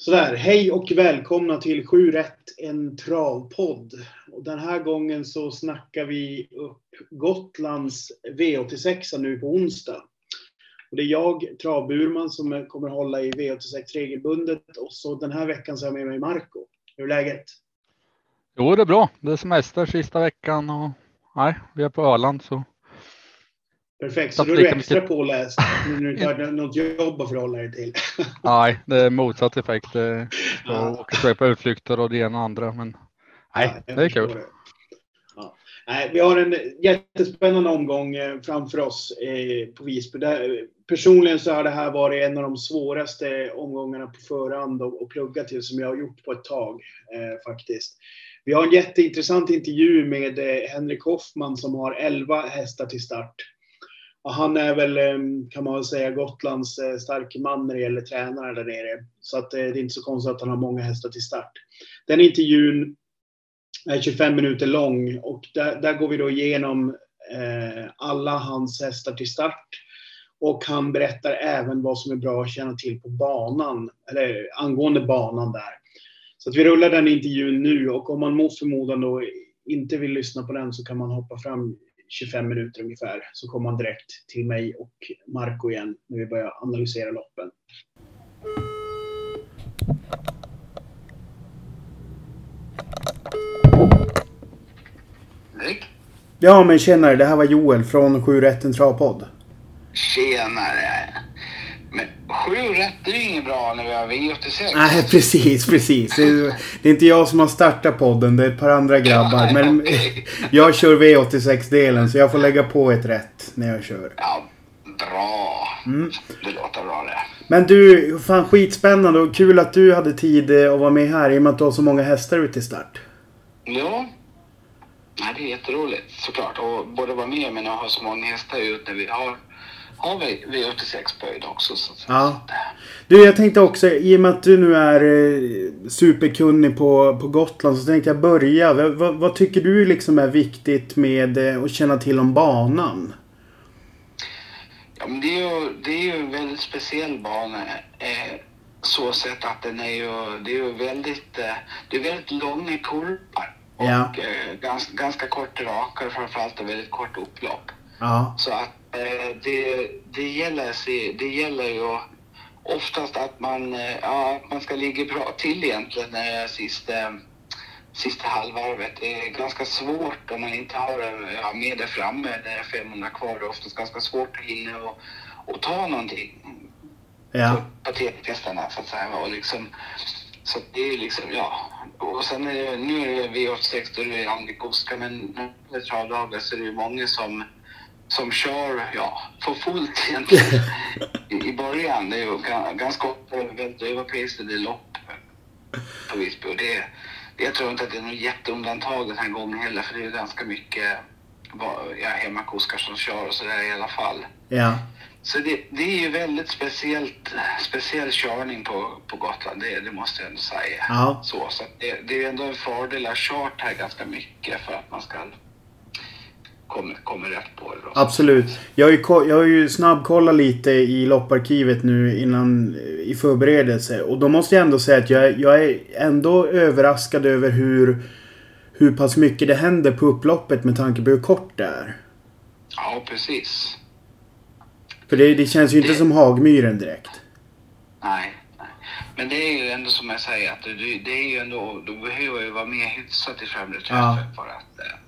Sådär, hej och välkomna till 7 rätt en travpodd. Och den här gången så snackar vi upp Gotlands V86 nu på onsdag. Och det är jag, Travburman, som kommer hålla i V86 regelbundet. Och så den här veckan så har jag med mig Marco. Hur är läget? Jo, det är bra. Det är semester sista veckan och nej, vi är på Öland så. Perfekt, så då är du extra påläst när du inte har något jobb att förhålla dig till. nej, det är motsatt effekt. Jag ja. åker på utflykter och det ena och andra. Men nej, ja, det är kul. Det. Ja. Nej, vi har en jättespännande omgång eh, framför oss eh, på Visby. personligen så har det här varit en av de svåraste omgångarna på förhand att plugga till som jag har gjort på ett tag eh, faktiskt. Vi har en jätteintressant intervju med Henrik Hoffman som har 11 hästar till start. Och han är väl, ehm, kan man väl säga, Gotlands eh, starke man när det gäller tränare där nere. Så att eh, det är inte så konstigt att han har många hästar till start. Den intervjun är 25 minuter lång och där, där går vi då igenom eh, alla hans hästar till start. Och han berättar även vad som är bra att känna till på banan, eller angående banan där. Så att vi rullar den intervjun nu och om man mot förmodan då inte vill lyssna på den så kan man hoppa fram 25 minuter ungefär. Så kommer man direkt till mig och Marco igen när vi börjar analysera loppen. Rick? Ja, men tjenare. Det här var Joel från 7 rätten travpodd. Tjenare. 7 rätt är ju inget bra när vi har V86. Nej, precis, precis. Det är, det är, inte jag som har startat podden. Det är ett par andra grabbar. Men jag kör V86-delen så jag får lägga på ett rätt när jag kör. Ja, bra. Mm. Det låter bra det. Men du, fan skitspännande och kul att du hade tid att vara med här i och med att du har så många hästar ute i start. Ja, Nej, det är jätteroligt såklart. Och både vara med men att ha så många hästar ute. Vi har, har vi V86 böjd också. Så, ja. Du, jag tänkte också, i och med att du nu är eh, superkunnig på, på Gotland så tänkte jag börja. Vad, vad tycker du liksom är viktigt med eh, att känna till om banan? Ja, men det är ju, det är ju en väldigt speciell bana. Eh, så sett att den är ju, det är ju väldigt, eh, det är väldigt långa kurvor. Och ja. eh, ganska, ganska kort rakare framförallt och väldigt kort upplopp. Ja. Så att det, det, gäller, det gäller ju oftast att man, eh, ja, man ska ligga bra till egentligen eh, sista, sista halvvarvet. Det är ganska svårt om man inte har ja, med det framme, det är 500 kvar. Det är oftast ganska svårt att hinna och, och ta någonting ja. på patettestarna så att säga. Och liksom, så det är liksom, ja. Och sen är det, nu är det V86 då det är Andik Oskar, men när det är så är det ju många som, som kör, ja, för fullt egentligen i, i början. Det är ju ganska ofta överprisade lopp på Visby och det, det, jag tror inte att det är något jätteundantag den här gången heller, för det är ju ganska mycket ja, Hemmak Oskar som kör och sådär i alla fall. Ja. Så det, det är ju väldigt speciellt, speciell körning på, på Gotland, det, det måste jag ändå säga. Ja. Så, så det, det är ju ändå en fördel att kört här ganska mycket för att man ska komma, komma rätt på det. Då. Absolut. Jag har, ju, jag har ju snabbkollat lite i lopparkivet nu innan i förberedelse. Och då måste jag ändå säga att jag, jag är ändå överraskad över hur, hur pass mycket det händer på upploppet med tanke på hur kort det är. Ja, precis. För det, det känns ju inte det... som Hagmyren direkt. Nej. Men det är ju ändå som jag säger att det, det är ju ändå, du behöver ju vara mer hyfsat i främre träffen ja. för att, eh,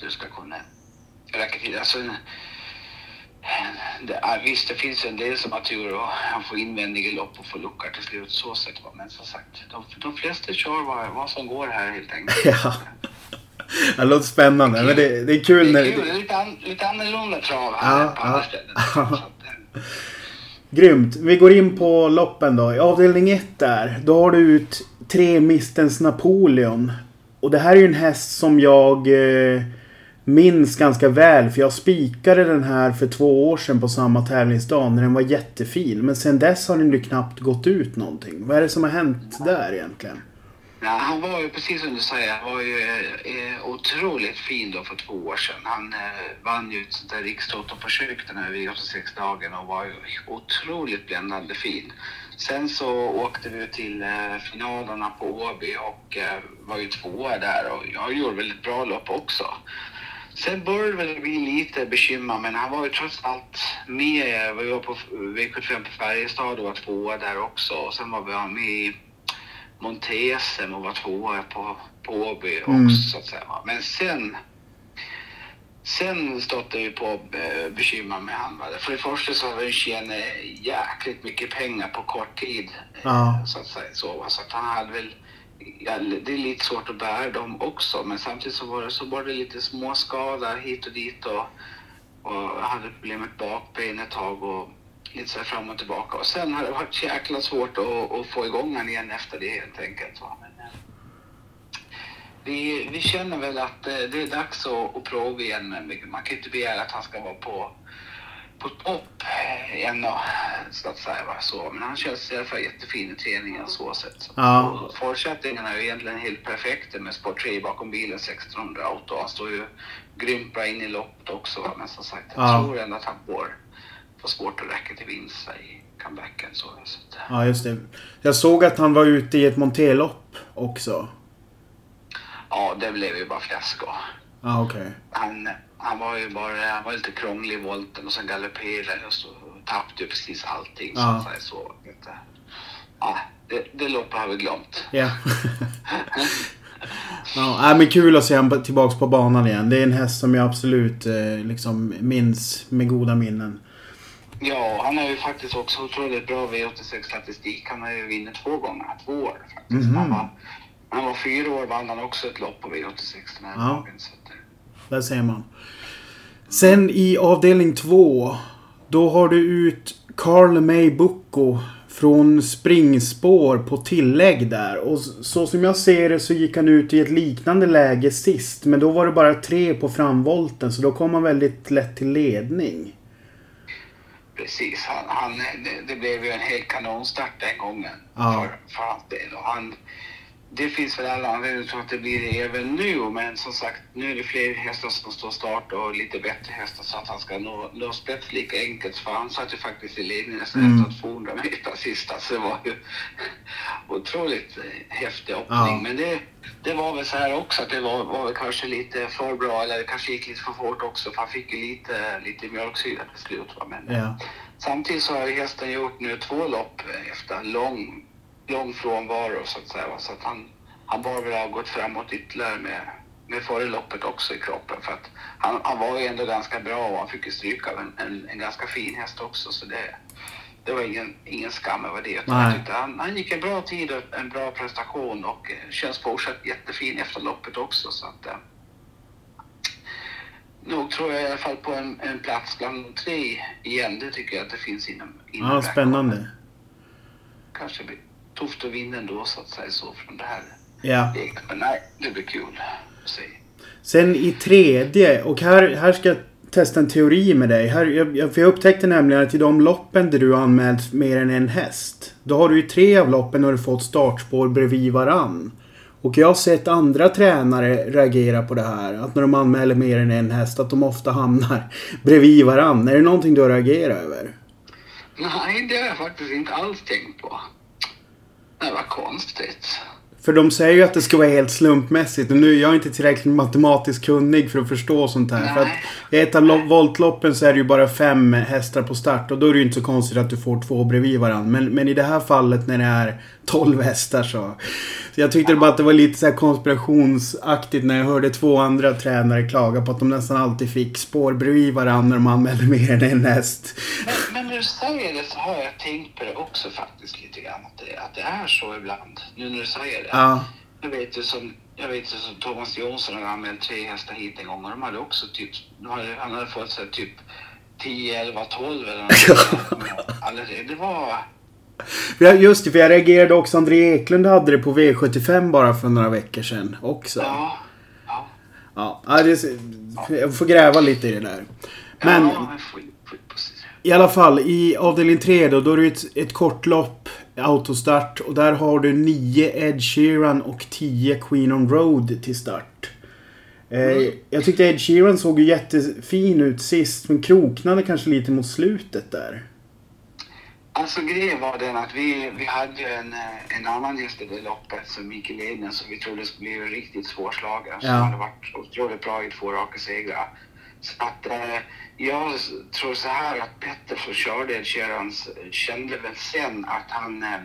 att du ska kunna räcka till. Alltså, det, visst, det finns en del som har tur och han får invändiga lopp och får luckor till slut så sett. Men som sagt, de, de flesta kör vad, vad som går här helt enkelt. Ja. Det låter spännande. Det men det, det är kul när... Det är kul. Lite, an, lite annorlunda trav här ja, på andra ställen. Grymt. Vi går in på loppen då. I avdelning 1 där. Då har du ut tre Mistens Napoleon. Och det här är ju en häst som jag eh, minns ganska väl. För jag spikade den här för två år sedan på samma tävlingsdag när den var jättefin. Men sen dess har den ju knappt gått ut någonting. Vad är det som har hänt där egentligen? Nej, han var ju precis som du säger, han var ju eh, eh, otroligt fin då för två år sedan. Han eh, vann ju ett sånt där rikstoto-försök den här V86-dagen och var ju otroligt bländande fin. Sen så åkte vi till eh, finalerna på Åby och eh, var ju tvåa där och jag gjorde väldigt bra lopp också. Sen började det bli lite bekymmer, men han var ju trots allt med. Vi var på V75 på Färjestad och var tvåa där också. Och sen var vi med i Montesem och var tvåa på, på Åby också mm. så att säga. Men sen Sen stötte vi på eh, bekymmer med honom. För det första så har vi tjänat jäkligt mycket pengar på kort tid. Ja. Så att säga så. Så att han hade väl ja, det är lite svårt att bära dem också, men samtidigt så var det, så var det lite småskada hit och dit och, och jag hade problem med bakben ett tag och lite så fram och tillbaka. Och sen har det varit jäkla svårt att, att få igång honom igen efter det helt enkelt. Va? Men, eh, vi, vi känner väl att eh, det är dags att, att prova igen, men man kan inte begära att han ska vara på på topp ännu, så att säga. Va? Så, men han känns i alla fall jättefin i träningen så sätt. Ja. Förutsättningarna är ju egentligen helt perfekta med Sport 3 bakom bilen 1600 auto. Han står ju grymt bra in i loppet också. Va? Men som sagt, jag ja. tror ändå att han får, får svårt att räcka till vinst i comebacken. Så, så ja, just det. Jag såg att han var ute i ett monterlopp också. Ja, det blev ju bara fiasko. Okej. Okay. Han, han var ju bara, han var lite krånglig i volten och sen galopperade och så tappade ju precis allting. Ja. Så, så, så ja, det, det loppet har vi glömt. Ja. ja, men kul att se honom tillbaks på banan igen. Det är en häst som jag absolut eh, liksom minns med goda minnen. Ja, han har ju faktiskt också otroligt bra V86-statistik. Han har ju vunnit två gånger, två år faktiskt. Mm han, var, han var fyra år vann han också ett lopp på V86 den här ja. dagen. Så att, där ser man. Sen i avdelning två. Då har du ut Carl May Bucco från springspår på tillägg där. Och så som jag ser det så gick han ut i ett liknande läge sist. Men då var det bara tre på framvolten så då kom han väldigt lätt till ledning. Precis. Han, han det, det, blev ju en helt kanonstart den gången. Ja. För, för han, det finns väl alla anledningar till att det blir det även nu, men som sagt, nu är det fler hästar som står start och lite bättre hästar så att han ska nå, nå spets lika enkelt. För han satt ju faktiskt i ledningen nästan mm. efter 200 meter sista, så det var ju otroligt eh, häftig öppning. Ja. Men det, det var väl så här också att det var, var väl kanske lite för bra, eller det kanske gick lite för fort också, för han fick ju lite, lite mjölksyra till slut. Va? Men ja. samtidigt så har ju hästen gjort nu två lopp efter lång lång frånvaro så att säga. Så att han, han bör väl ha gått framåt ytterligare med, med före loppet också i kroppen. För att han, han var ju ändå ganska bra och han fick ju stryk av en, en, en ganska fin häst också. Så det, det var ingen, ingen skam över det. Han, han gick en bra tid och en bra prestation och eh, känns fortsatt jättefin efter loppet också. Så att, eh, nog tror jag i alla fall på en, en plats bland de tre igen. Det tycker jag att det finns inom, inom Ja, spännande. Kanske tufft att vinna ändå så att säga så från det här ja. Men nej, det blir kul att se. Sen i tredje, och här, här ska jag testa en teori med dig. Här, jag, för jag upptäckte nämligen att i de loppen där du har anmält mer än en häst. Då har du i tre av loppen har du fått startspår bredvid varann. Och jag har sett andra tränare reagera på det här. Att när de anmäler mer än en häst att de ofta hamnar bredvid varann. Är det någonting du har reagerat över? Nej, det har jag faktiskt inte alls tänkt på. Det var konstigt. För de säger ju att det ska vara helt slumpmässigt. Och nu jag är inte tillräckligt matematiskt kunnig för att förstå sånt här. Nej. För att i ett av voltloppen så är det ju bara fem hästar på start. Och då är det ju inte så konstigt att du får två bredvid varandra. Men, men i det här fallet när det är 12 hästar så. Så jag tyckte ja. bara att det var lite så här konspirationsaktigt när jag hörde två andra tränare klaga på att de nästan alltid fick spår bredvid varandra när de anmälde mer än en häst. Men, men när du säger det så har jag tänkt på det också faktiskt lite grann. Att det, att det är så ibland. Nu när du säger det. Ja. Jag vet ju som jag vet som Thomas Jonsson hade anmält tre hästar hit en gång och de hade också typ, han hade fått så typ 10, 11, 12 eller något. det var just det, för jag reagerade också. André Eklund hade det på V75 bara för några veckor sedan också. Ja. Ja. ja det, jag får gräva lite i det där. Men... Ja, I alla fall, i avdelning 3 då, då är det ett, ett kortlopp, autostart. Och där har du 9 Ed Sheeran och 10 Queen on Road till start. Eh, mm. jag tyckte Ed Sheeran såg ju jättefin ut sist, men kroknade kanske lite mot slutet där. Alltså grejen var den att vi, vi hade en, en annan häst i det loppet som Mikael Ednen som vi trodde skulle bli riktigt svårslagen. Ja. Som hade varit otroligt bra i två raka segrar. Så att eh, jag tror så här att Petter som körde Ed kände väl sen att han, eh,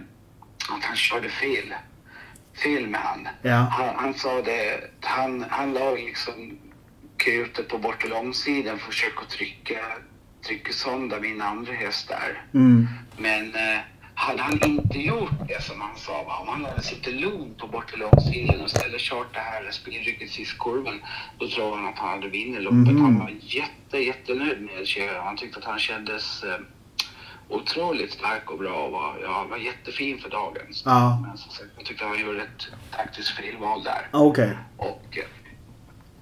att han körde fel. Fel med han. Ja. han. Han sa det, han, han la liksom krutet på bort och långsidan för att försöka trycka, trycka sönder min andra häst där. Mm. Men eh, hade han inte gjort det som han sa, va? om han hade suttit lugn på bort till långsidan och istället kört det här spinrygget sist kurvan, då tror han att han hade vunnit loppet. Mm. Han var jätte, jättenöjd med Kjell. Han tyckte att han kändes eh, otroligt stark och bra och var, ja, var jättefin för dagen. Ja. Men så, jag tyckte han gjorde ett taktiskt felval där. Okay. Och eh,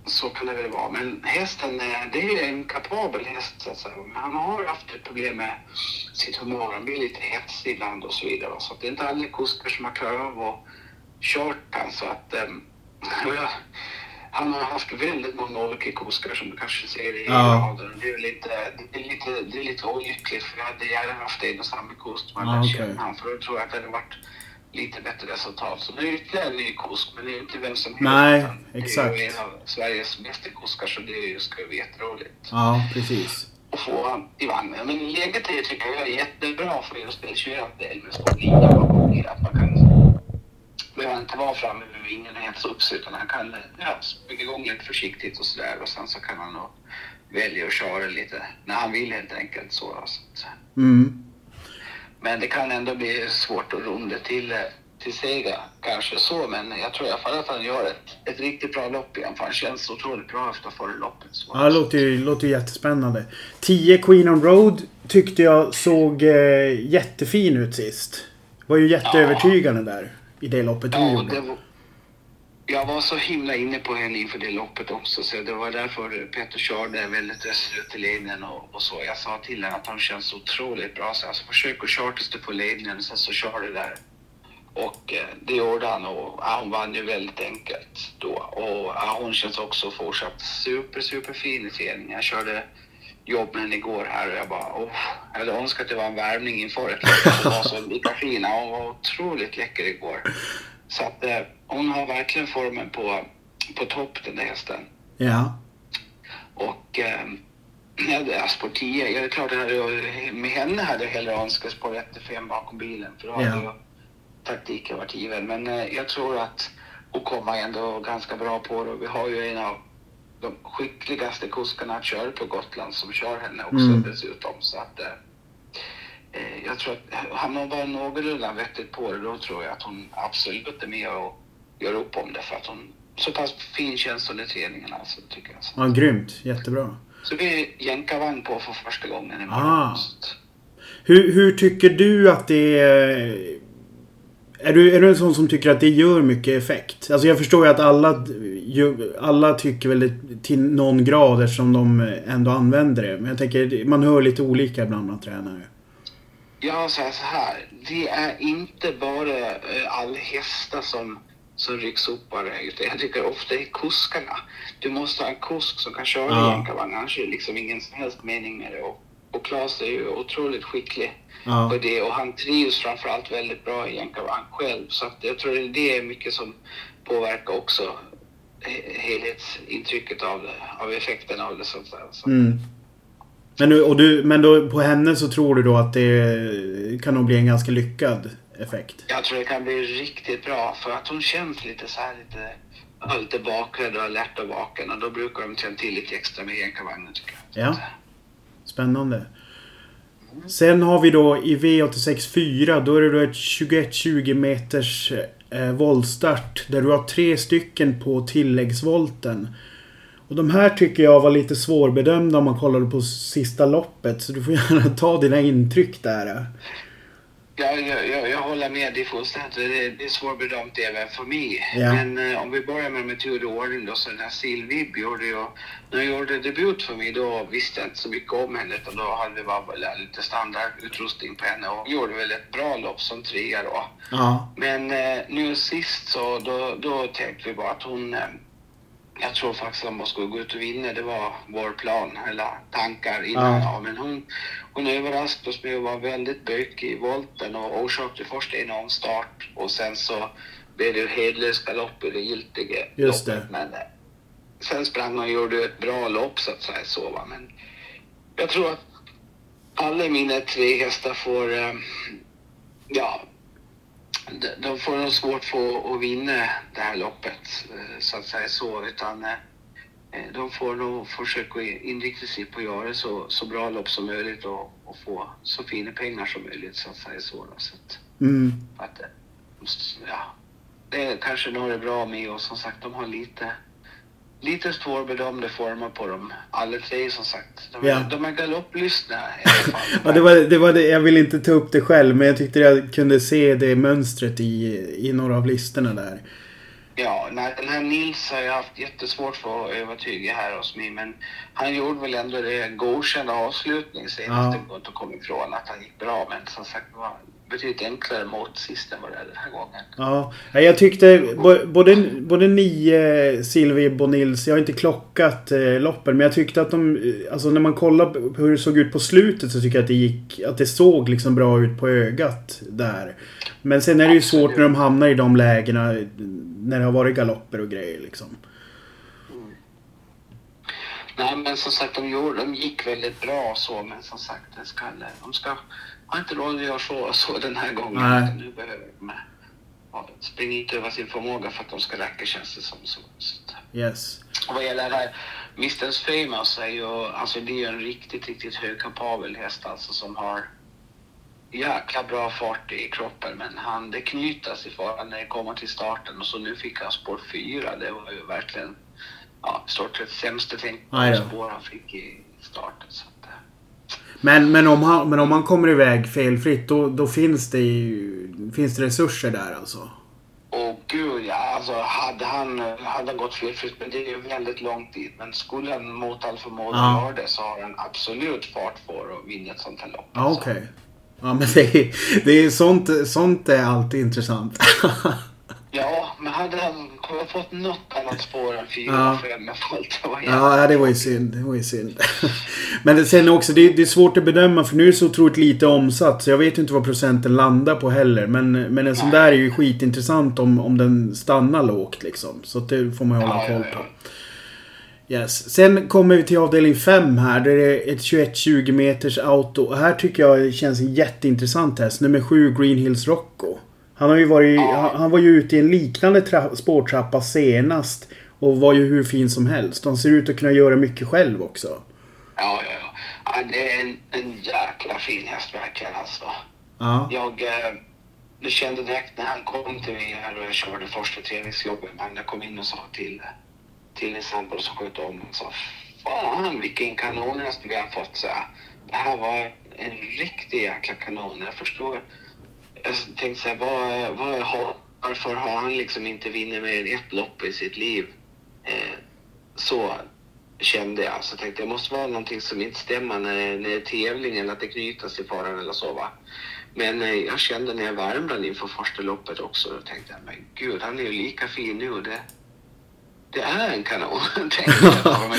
så kan det väl vara. Men hästen, eh, det är en kapabel häst så att säga. Men han har haft ett problem med sitt humör. Han blir lite hetsig ibland och så vidare. Så det är inte alla kuskar som har klarat av att kört han. Så att, um, ja, han har haft väldigt många olika kuskar som du kanske ser i ja. raden. Det är lite, det är lite, det är lite olyckligt för jag hade gärna haft en och samma kusk. Man ja, okay. han, för då tror jag att det hade varit lite bättre resultat. Så det är ytterligare en ny kusk, men det är inte vem som helst. Nej, exakt. Det är en av Sveriges bästa kuskar, så det ska ju bli jätteroligt. Ja, precis. Att få i vagnen. Men läget är, tycker jag, är jättebra för just L21-del med stor linje bakom Att man kan behöver inte vara framme med vingen helt upp utan han kan ja, bygga igång lite försiktigt och sådär och sen så kan han nog välja att köra lite när han vill helt enkelt. Så, så. Mm. Men det kan ändå bli svårt att runda till, till seger kanske så. Men jag tror i alla fall att han gör ett, ett riktigt bra lopp igen. För han känns otroligt bra efter förra loppet. Så. Ja, det låter ju låter jättespännande. 10 Queen on Road tyckte jag såg eh, jättefin ut sist. Var ju jätteövertygande ja. där i det loppet ja, du gjorde jag var så himla inne på henne inför det loppet också så det var därför Petter körde väldigt resolut i ledningen och, och, så. Jag sa till henne att han känns otroligt bra så alltså, försök att du får ledningen och sen så kör du där. Och eh, det gjorde han och ja, hon vann ju väldigt enkelt då. Och ja, hon känns också fortsatt super, super fin i träningen. Jag körde jobb med henne igår här och jag bara, oh, jag hade önskat att det var en värmning inför ett lopp. Hon var så lika fin. Hon var otroligt läcker igår. Så att eh, hon har verkligen formen på, på topp den där hästen. Ja. Och eh, på 10, ja det är klart att med henne hade jag hellre önskat spår 1 5 bakom bilen. För då hade ja. taktiken varit given. Men eh, jag tror att hon kommer ändå ganska bra på det. Vi har ju en av de skickligaste kuskarna att köra på Gotland som kör henne också mm. dessutom. Så att, Eh, jag tror att hamnar hon bara någorlunda vettigt på det, då tror jag att hon absolut är med och gör upp om det. För att hon så pass fin känsla under träningen alltså, tycker jag. Ja, grymt. Jättebra. Så vi jänkarvagn på för första gången imorgon. Ah. Hur, hur tycker du att det är... Är du, är du en sån som tycker att det gör mycket effekt? Alltså jag förstår ju att alla, alla tycker väl till någon grad eftersom de ändå använder det. Men jag tänker, man hör lite olika bland man tränare. Jag säger så här. Det är inte bara eh, alla hästar som, som rycks upp bara utan jag tycker ofta det är kuskarna. Du måste ha en kusk som kan köra ja. jänkarvagn, annars är det liksom ingen som helst mening med det. Och, och Claes är ju otroligt skicklig ja. på det och han trivs framförallt väldigt bra i jänkarvagn själv. Så att jag tror det är mycket som påverkar också helhetsintrycket av det, av effekten av det så. Så. Mm. Men, nu, och du, men då, på henne så tror du då att det kan nog bli en ganska lyckad effekt? Jag tror det kan bli riktigt bra för att hon känns lite så här lite, lite bakrädd och alert och vaken och då brukar de känna till lite extra med jänkarvagnen tycker jag. Ja. Spännande. Mm. Sen har vi då i V86 4, då är det då ett 21-20 meters eh, voltstart där du har tre stycken på tilläggsvolten. Och de här tycker jag var lite svårbedömda om man kollade på sista loppet. Så du får gärna ta dina intryck där. Ja, jag, jag, jag håller med dig fullständigt. Det, det är svårbedömt även för mig. Ja. Men eh, om vi börjar med metod och ordning då, så den här Silvib gjorde jag... När jag gjorde debut för mig då visste jag inte så mycket om henne utan då hade vi bara lite standardutrustning på henne och gjorde väl ett bra lopp som trea då. Ja. Men eh, nu sist så då, då tänkte vi bara att hon... Eh, jag tror faktiskt att man skulle gå ut och vinna. Det var vår plan, eller tankar innan. Ja. Men hon, hon överraskade oss med att vara väldigt bökig i volten och orsakade först en omstart och sen så blev det hedlös galopp i det giltiga Just loppet. Det. Men eh, sen sprang hon och gjorde ett bra lopp så att säga så va. Men jag tror att alla mina tre hästar får, eh, ja, de får nog svårt för att vinna det här loppet, eh, så att säga så. Utan eh, de får nog försöka inrikta sig på att göra så, så bra lopp som möjligt och, och få så fina pengar som möjligt, så att säga så. Så att, mm. att, ja, det är kanske några bra med och som sagt, de har lite lite svårbedömda former på dem. Alla tre som sagt. De, ja. de är galopplystna i alla fall. ja, det var, det var det. Jag vill inte ta upp det själv men jag tyckte jag kunde se det mönstret i, i några av listorna där. Ja, nej, den här Nils har jag haft jättesvårt för att övertyga här hos mig men han gjorde väl ändå det godkända avslutning senast. Ja. Det går inte att komma ifrån att han gick bra men som sagt var betydligt enklare mot sist än vad det är den här gången. Ja, jag tyckte både, både nio Silvib och Nils, jag har inte klockat eh, loppen, men jag tyckte att de, alltså när man kollar på hur det såg ut på slutet så tycker jag att det gick, att det såg liksom bra ut på ögat där. Men sen är det ju Absolut. svårt när de hamnar i de lägena när det har varit galopper och grejer liksom. Mm. Nej men som sagt de, gjorde, de gick väldigt bra så men som sagt det ska, de ska har inte råd att göra så, så den här gången. Nej. Nu behöver de ja, springa inte över sin förmåga för att de ska räcka känns det som. Så, så. Yes. Och vad gäller det här Mr. Famous är ju, alltså det är ju en riktigt, riktigt högkapabel häst alltså som har jäkla bra fart i kroppen men han, det knytas i faran när det kommer till starten och så nu fick han spår 4. Det var ju verkligen ja, stort sett sämsta tänkbara spår han fick i starten. Så. Men, men, om han, men om han kommer iväg felfritt då, då finns det ju, finns det resurser där alltså? Åh gud ja, alltså hade han, hade han gått felfritt, men det är ju väldigt långt dit. Men skulle han mot all förmodan ja. göra det så har han absolut fart för att vinna ett sånt här lopp. Ja, Okej. Okay. Ja men det är, det är sånt, sånt är alltid intressant. Ja, men hade han fått något annat spår än 4 ja. 5 Ja, det var ju synd. Det var ju synd. men sen också, det, det, är svårt att bedöma för nu är det så otroligt lite omsatt. Så jag vet inte vad procenten landar på heller. Men, men en sån där är ju skitintressant om, om den stannar lågt liksom. Så det får man ju hålla koll på. Yes. Sen kommer vi till avdelning 5 här. Där det är ett 21-20 meters auto. Här tycker jag det känns jätteintressant häst. Nummer 7 Green Hills Rocco. Han, har ju varit, ja. han, var ju ute i en liknande spårtrappa senast. Och var ju hur fin som helst. Han ser ut att kunna göra mycket själv också. Ja, ja, ja. ja det är en, en jäkla fin häst verkligen alltså. Ja. Jag, eh, kände direkt när han kom till mig här och jag körde första träningsjobbet. Jag kom in och sa till, till en sambo som sköt om och sa Fan vilken kanonhäst vi har fått. Så det här var en riktig jäkla kanon. Jag förstår jag tänkte så här, vad, vad, varför har han liksom inte vunnit mer än ett lopp i sitt liv? Eh, så kände jag. Så tänkte jag, måste vara någonting som inte stämmer när, när tävlingen, att det knytas till faran eller så va. Men eh, jag kände när jag värmde inför första loppet också, då tänkte jag, men gud, han är ju lika fin nu. Det, det är en kanon, tänkte jag.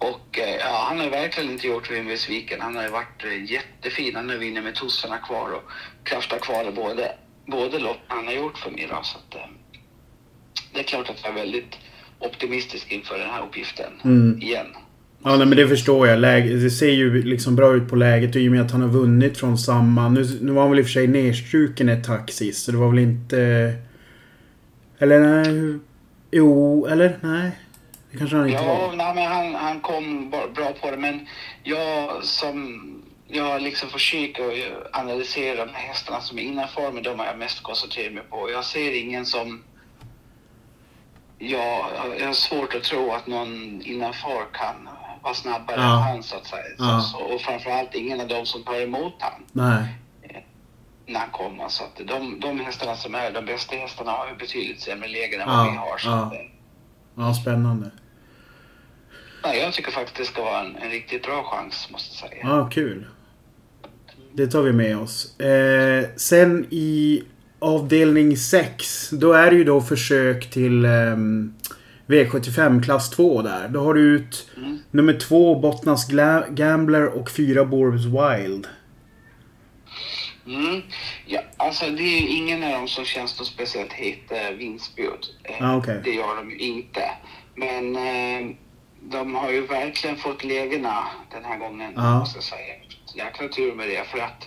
Och eh, ja, han har verkligen inte gjort mig besviken. Han har ju varit eh, jättefin. Han har vunnit med tossarna kvar och kraftar kvar både, både lopp han har gjort för mig. Då, så att, eh, det är klart att jag är väldigt optimistisk inför den här uppgiften mm. igen. Ja, nej, men det förstår jag. Läge, det ser ju liksom bra ut på läget och i och med att han har vunnit från samma... Nu, nu var han väl i och för sig nedstruken ett tack sist, så det var väl inte... Eller nej... Jo, eller nej? Det kanske han inte ja, var? Nej, men han, han kom bra på det. Men jag som... Jag liksom försöker analysera de här hästarna som är innanför, men de har jag mest koncentrerat mig på. Jag ser ingen som... Jag, jag har svårt att tro att någon innanför kan vara snabbare ja. än han, så att säga. Ja. Så, och framförallt ingen av dem som tar emot han. Nej. Eh, när han kommer. Så att de, de hästarna som är de bästa hästarna har ju betydligt sämre lägen än ja. vad vi har. Så ja. Att, ja, spännande. Nej, jag tycker faktiskt det ska vara en, en riktigt bra chans, måste jag säga. Ja, kul. Det tar vi med oss. Eh, sen i avdelning 6, då är det ju då försök till eh, V75 klass 2 där. Då har du ut Mm. nummer två Bottnas Gla- Gambler och fyra Borbs Wild. Mm. Ja, alltså det är ju ingen av dem som känns så speciellt hett eh, vinstbud. Eh, Ah, okej. Det gör de ju inte. Men eh, de har ju verkligen fått lägena den här gången, Ja. måste jag säga. Jäkla tur med det, för att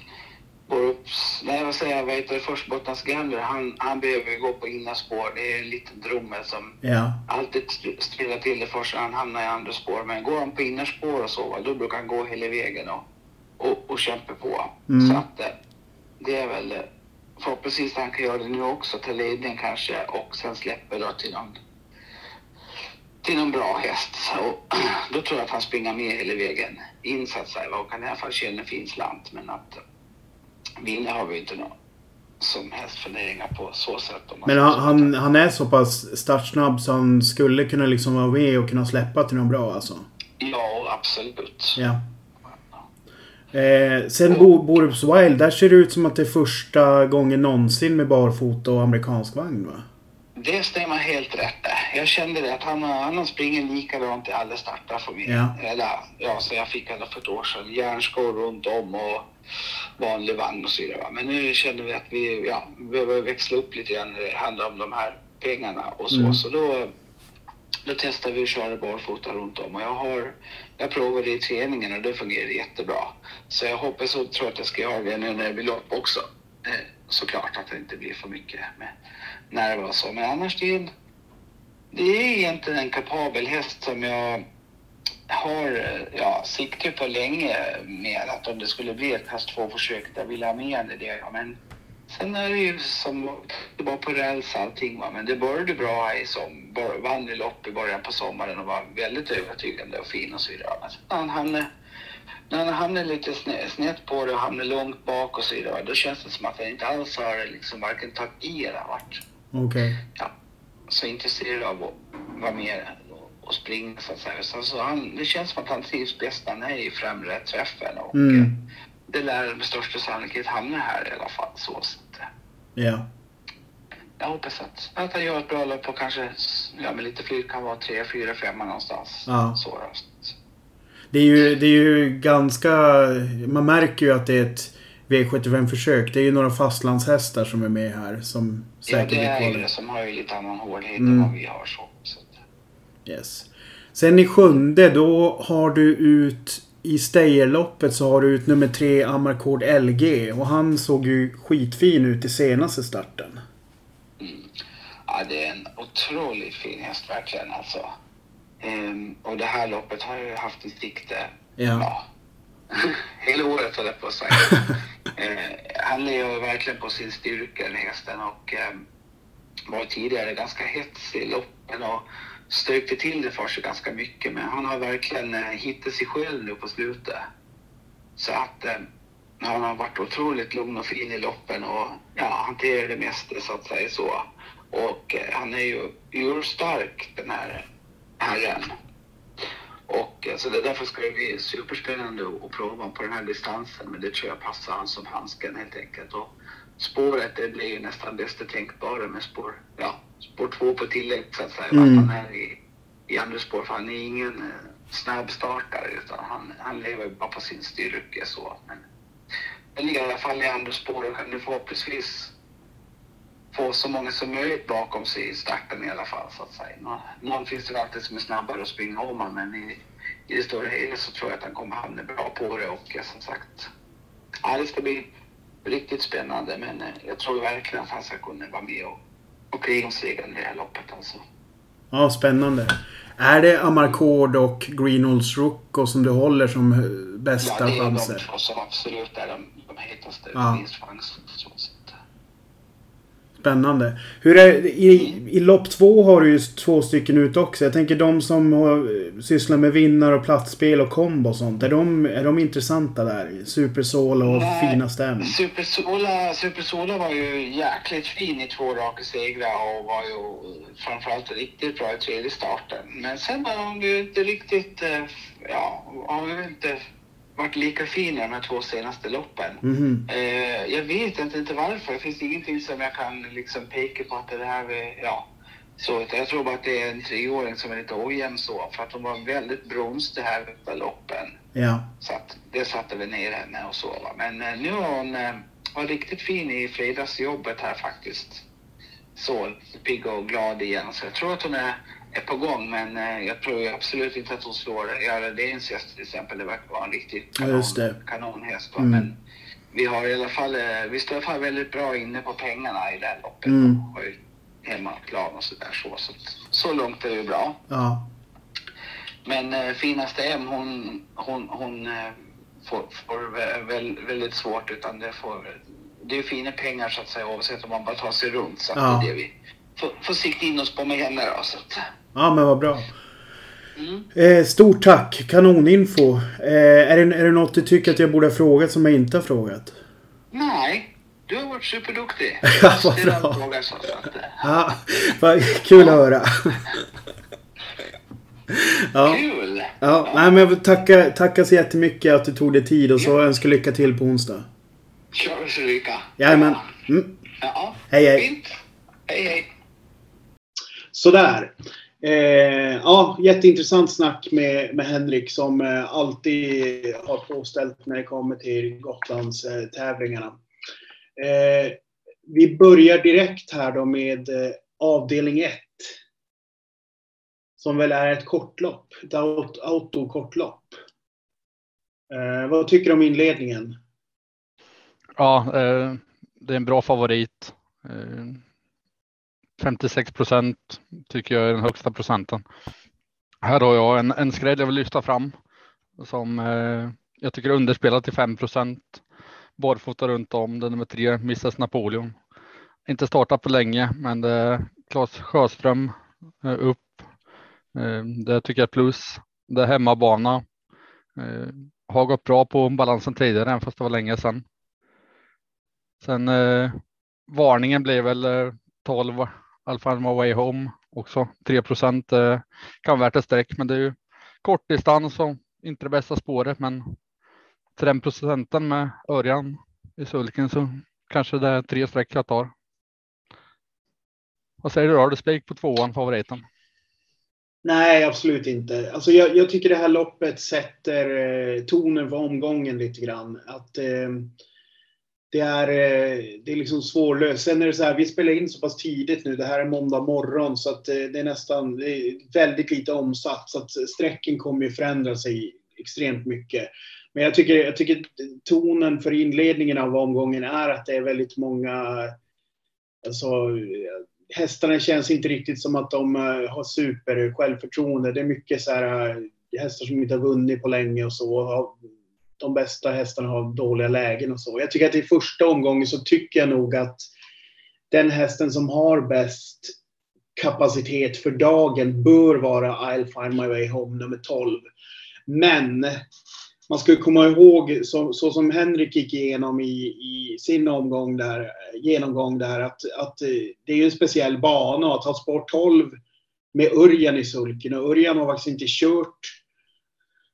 Borups, nej vad säger jag, vad heter det, först Bottnas Gambler, han, han behöver ju gå på innerspår. Det är en liten drommel som Ja. alltid st- ställer till det först han hamnar i andra spår. Men går han på innerspår och så, då brukar han gå hela vägen och, och, och kämpa på. Mm. Så att eh, det är väl eh, förhoppningsvis han kan göra det nu också, ta ledning kanske och sen släpper då till någon till någon bra häst. Så, då tror jag att han springer med hela vägen in så att säga och kan i alla fall tjäna en fin slant. Men att vinna har vi inte någon som helst funderingar på så sätt. Men han, han, han är så pass startsnabb så han skulle kunna liksom vara med och kunna släppa till någon bra alltså. Ja, absolut. Ja. Eh, sen Bo, Borups Wild, där ser det ut som att det är första gången någonsin med barfota och amerikansk vagn va? Det stämmer helt rätt. Jag kände det att han, han har springit likadant i alla starter för mig. Ja. Eller, ja, så jag fick honom för ett år sedan. Järnskor runt om och vanlig vagn och så vidare. Men nu känner vi att vi ja, behöver växla upp lite grann när det handlar om de här pengarna och så. Mm. Så då, då testar vi att köra barfota runt om. Och jag, har, jag provade det i träningen och det fungerar jättebra. Så jag hoppas och tror att jag ska göra det nu när det blir lopp också. Eh, såklart att det inte blir för mycket med och så. Men annars det är det är egentligen en kapabel häst som jag har ja, sikte på länge med att om det skulle bli ett pass två försök där vill jag ha med henne det. Ja, men sen är det ju som det var på räls allting va. Men det började bra i som vann i lopp i början på sommaren och var väldigt övertygande och fin och så vidare. Men sen när han hamnade, när han hamnar lite snett, snett på det och hamnade långt bak och så vidare. Då känns det som att han inte alls har liksom varken tagit i eller varit Okej. ja, så intresserad av att vara med och, springa så att säga. Så, så han, det känns som att han trivs bäst när han är i främre träffen och Mm. eh, det lär med största sannolikhet hamna här i alla fall. Så, så att, Ja. jag hoppas att, att han gör ett bra lopp och kanske ja, med lite flyt kan vara tre, fyra, femma någonstans. Ja. Så, då. Det är, ju, det är ju ganska... Man märker ju att det är ett V75-försök. Det är ju några fastlandshästar som är med här som Ja, det är ju det som har ju lite annan hårdhet Mm. än vad vi har. Så, Yes. Sen i sjunde då har du ut i Steyerloppet så har du ut nummer tre Amarcord LG. Och han såg ju skitfin ut i senaste starten. Ja, det är en otroligt fin häst verkligen alltså. Ehm, och det här loppet har jag ju haft i sikte Ja. ja, hela året höll jag på att säga. eh, han lever verkligen på sin styrka den hästen och eh, var tidigare ganska hetsig i loppen och stökte till det för sig ganska mycket. Men han har verkligen eh, hittat sig själv nu på slutet. Så att eh, han har varit otroligt lugn och fin i loppen och ja, hanterar det mesta så att säga så. Och eh, han är ju urstark den här herren. Och eh, så det, därför ska det bli superspännande att, prova på den här distansen. Men det tror jag passar han som handsken helt enkelt. Och spåret det blir ju nästan bästa tänkbara med spår, ja, spår två på tillägg så att säga. Mm. Att han är i, i andra spår. För han är ingen eh, snabbstartare utan han, han lever bara på sin styrka så. Men ligger i alla fall i andra spår och kan nu förhoppningsvis få så många som möjligt bakom sig i starten i alla fall så att säga. Någon, någon finns det alltid som är snabbare att springa om honom, men i, i det stora hela så tror jag att han kommer hamna bra på det och som sagt, ja, det ska bli riktigt spännande men eh, jag tror verkligen att han ska kunna vara med och, och kriga om segern i det här loppet alltså. Ja, spännande. Är det Amarcord och Greenholds Rocco som du håller som eh, Ja, bästa det är de chanser? två som absolut är de, de hetaste Ja. så att, Spännande. Hur är, i, I lopp två har du ju två stycken ut också. Jag tänker de som har, sysslar med vinnar och platsspel och kombo och sånt. Är de, är de intressanta där? Supersol och Nej. fina stäm. Supersola, Supersola var ju jäkligt fin i två raka segrar och var ju framförallt riktigt bra i tredje starten. Men sen var hon ju inte riktigt, eh, ja, har ju inte varit lika fin i de här två senaste loppen. Mhm. Eh, jag vet inte, inte varför. Det finns ingenting som jag kan liksom peka på att det här är, ja, Så jag tror bara att det är en treåring som är lite ojämn så. För att hon var väldigt bronstig här vid loppen. Ja. Så att det satte vi ner henne och så. Va? Men eh, nu har hon eh, var riktigt fin i fredagsjobbet här faktiskt. Så pigg och glad igen. Så jag tror att hon är, är på gång. Men eh, jag tror absolut inte att hon slår Jarledins häst till exempel. Det verkar vara en Ja, just det. kanonhäst. Mm. Men vi har i alla fall, eh, vi står i alla fall väldigt bra inne på pengarna i det här loppet. Mm. Och hemmaplan och sådär så. Så, så långt är det ju bra. Ja. Men eh, finaste M, hon, hon, hon eh, får, får vä- väl, väldigt svårt utan det får, det är fina pengar så att säga oavsett om man bara tar sig runt. Så Ja. det är det vi får, får sikta in oss på med henne då. Så att, Ja, men vad bra. mm. Eh, stort tack! Kanoninfo. Eh, är, det, är det något du tycker att jag borde ha frågat som jag inte har frågat? Nej, du har varit superduktig. Ja, vad bra. fråga så att, Ja, vad kul att höra. Ja, Kul! ja nej, men jag vill tacka, tacka så jättemycket att du tog dig tid och så önskar lycka till på onsdag. Kör så lycka. Jajamän. Mm. Ja, Hej, hej. fint. Hej, hej. Sådär. Eh, ja, jätteintressant snack med, med Henrik som eh, alltid har påställt när det kommer till Gotlands eh, tävlingarna. Eh, vi börjar direkt här då med eh, avdelning 1. Som väl är ett kortlopp. Ett aut- autokortlopp. Eh, vad tycker du om inledningen? Ja, eh, det är en bra favorit. Eh, 56 procent tycker jag är den högsta procenten. Här har jag en, en skräll jag vill lyfta fram som eh, jag tycker är underspelad till 5 procent. Barfota runt om, den nummer tre, Mrs Napoleon. Inte startat på länge, men det är Claes Sjöström eh, upp. Eh, det tycker jag är plus. Det är hemmabana. Eh, har gått bra på balansen tidigare, även fast det var länge sedan. Sen eh, varningen blev väl eh, 12 Alfa Romeo Way Home också. 3 procent eh, kan vara värt ett streck, men det är ju kortdistans och inte det bästa spåret. Men till den procenten med Örjan i sulken så kanske det är tre streck jag tar. Vad säger du då? Har du spik på tvåan, favoriten? Nej, absolut inte. Alltså jag, jag tycker det här loppet sätter eh, tonen för omgången lite grann. Att eh, det är, eh, det är liksom svårlöst. Sen är det så här, vi spelar in så pass tidigt nu. Det här är måndag morgon så att eh, det är nästan det är väldigt lite omsatt. Så att eh, sträcken kommer ju förändra sig extremt mycket. Men jag tycker, jag tycker tonen för inledningen av omgången är att det är väldigt många alltså, hästarna känns inte riktigt som att de har super självförtroende. Det är mycket så här hästar som inte har vunnit på länge och så. De bästa hästarna har dåliga lägen och så. Jag tycker att i första omgången så tycker jag nog att den hästen som har bäst kapacitet för dagen bör vara I'll find my way home nummer 12. Men man ska ju komma ihåg, så, så som Henrik gick igenom i, i sin omgång där, genomgång där, att, att eh, det är ju en speciell bana att ha spår 12 med Örjan i sulken. Och Örjan har faktiskt inte kört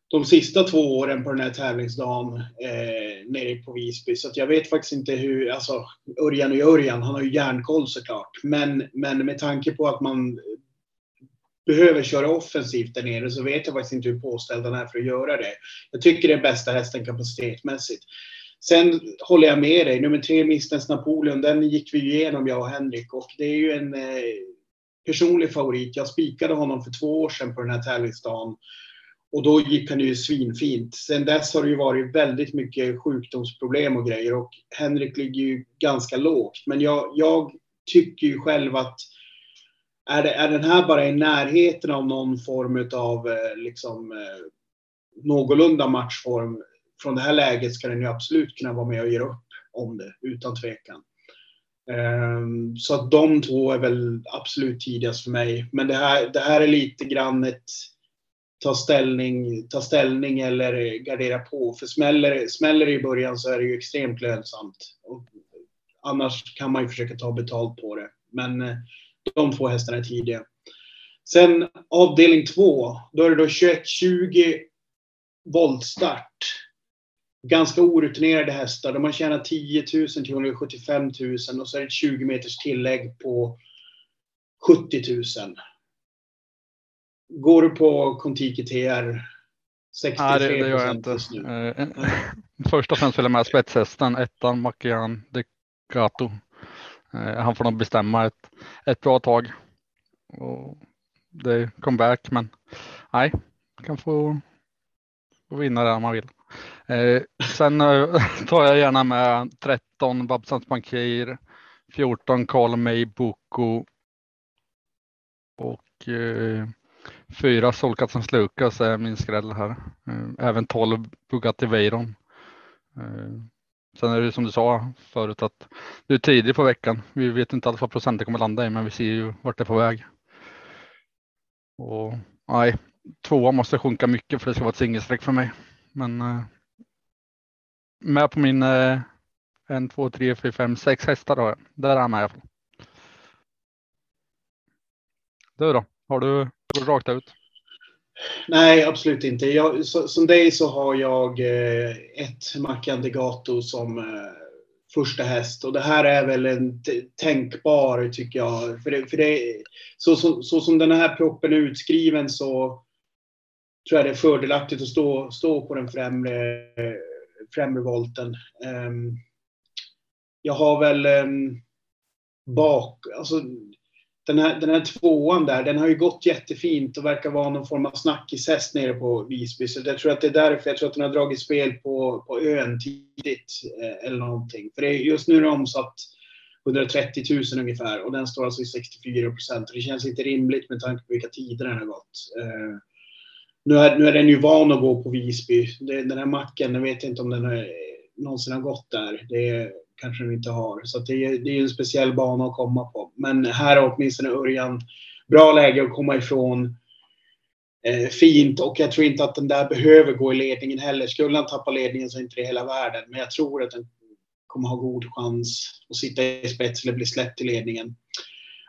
de sista två åren på den här tävlingsdagen eh, nere på Visby. Så att jag vet faktiskt inte hur, alltså Örjan och Örjan, han har ju järnkoll såklart. Men, men med tanke på att man behöver köra offensivt där nere så vet jag faktiskt inte hur påställd han är för att göra det. Jag tycker det är bästa hästen kapacitetmässigt. Sen håller jag med dig. Nummer tre, Mistens Napoleon, den gick vi igenom jag och Henrik och det är ju en eh, personlig favorit. Jag spikade honom för två år sedan på den här tävlingsdagen. Och då gick han ju svinfint. Sen dess har det ju varit väldigt mycket sjukdomsproblem och grejer och Henrik ligger ju ganska lågt. Men jag, jag tycker ju själv att är, det, är den här bara i närheten av någon form av eh, liksom, eh, någorlunda matchform från det här läget ska den ju absolut kunna vara med och göra upp om det, utan tvekan. Ehm, så att de två är väl absolut tidigast för mig. Men det här, det här är lite grann ett ta ställning, ta ställning eller gardera på. För smäller, smäller det i början så är det ju extremt lönsamt. Och annars kan man ju försöka ta betalt på det. Men eh, de två hästarna är tidiga. Sen avdelning två, då är det då 21-20 voltstart. Ganska orutinerade hästar. De har tjänat 10 000 till 175 000 och så är det ett 20 meters tillägg på 70 000. Går du på Contiki TR 63 Nej, det, det gör jag inte. Först och främst vill jag med spetshästen, ettan Makian Decato. Eh, han får nog bestämma ett, ett bra tag. Och det är comeback, men nej, kan få, få vinna det om man vill. Eh, sen eh, tar jag gärna med 13 Babsans Bankir, 14 Karl May Boko och eh, fyra Solkat som slukas är min skräll här. Eh, även 12 Bugatti Veyron. Eh, sen är det som du sa förut att du är tidig på veckan. Vi vet inte alls vad procenten kommer landa i, men vi ser ju vart det är på väg. Och nej, tvåan måste sjunka mycket för det ska vara ett singelstreck för mig. Men eh, med på min eh, en, två, tre, fyra, fem, sex hästar då. Där är han med i alla fall. Du då? Har du gått rakt ut? Nej, absolut inte. Jag, så, som dig så har jag eh, ett Mackan som eh, första häst. Och det här är väl en tänkbar, tycker jag. För det, för det, så, så, så som den här proppen är utskriven så tror jag det är fördelaktigt att stå, stå på den främre, främre volten. Um, jag har väl um, bak, alltså den här, den här tvåan där, den har ju gått jättefint och verkar vara någon form av snackishäst nere på Visby. Så jag tror att det är därför jag tror att den har dragit spel på, på ön tidigt. Eh, eller någonting. För det är, just nu är det omsatt 130 000 ungefär och den står alltså i 64 procent. Det känns inte rimligt med tanke på vilka tider den har gått. Eh, nu, är, nu är den ju van att gå på Visby. Det, den här macken, jag vet inte om den har, eh, någonsin har gått där. Det kanske de inte har. Så det, är, det är en speciell bana att komma på. Men här har åtminstone Örjan bra läge att komma ifrån. Eh, fint och jag tror inte att den där behöver gå i ledningen heller. Skulle han tappa ledningen så är inte det hela världen. Men jag tror att den kommer ha god chans att sitta i spets eller bli släppt i ledningen.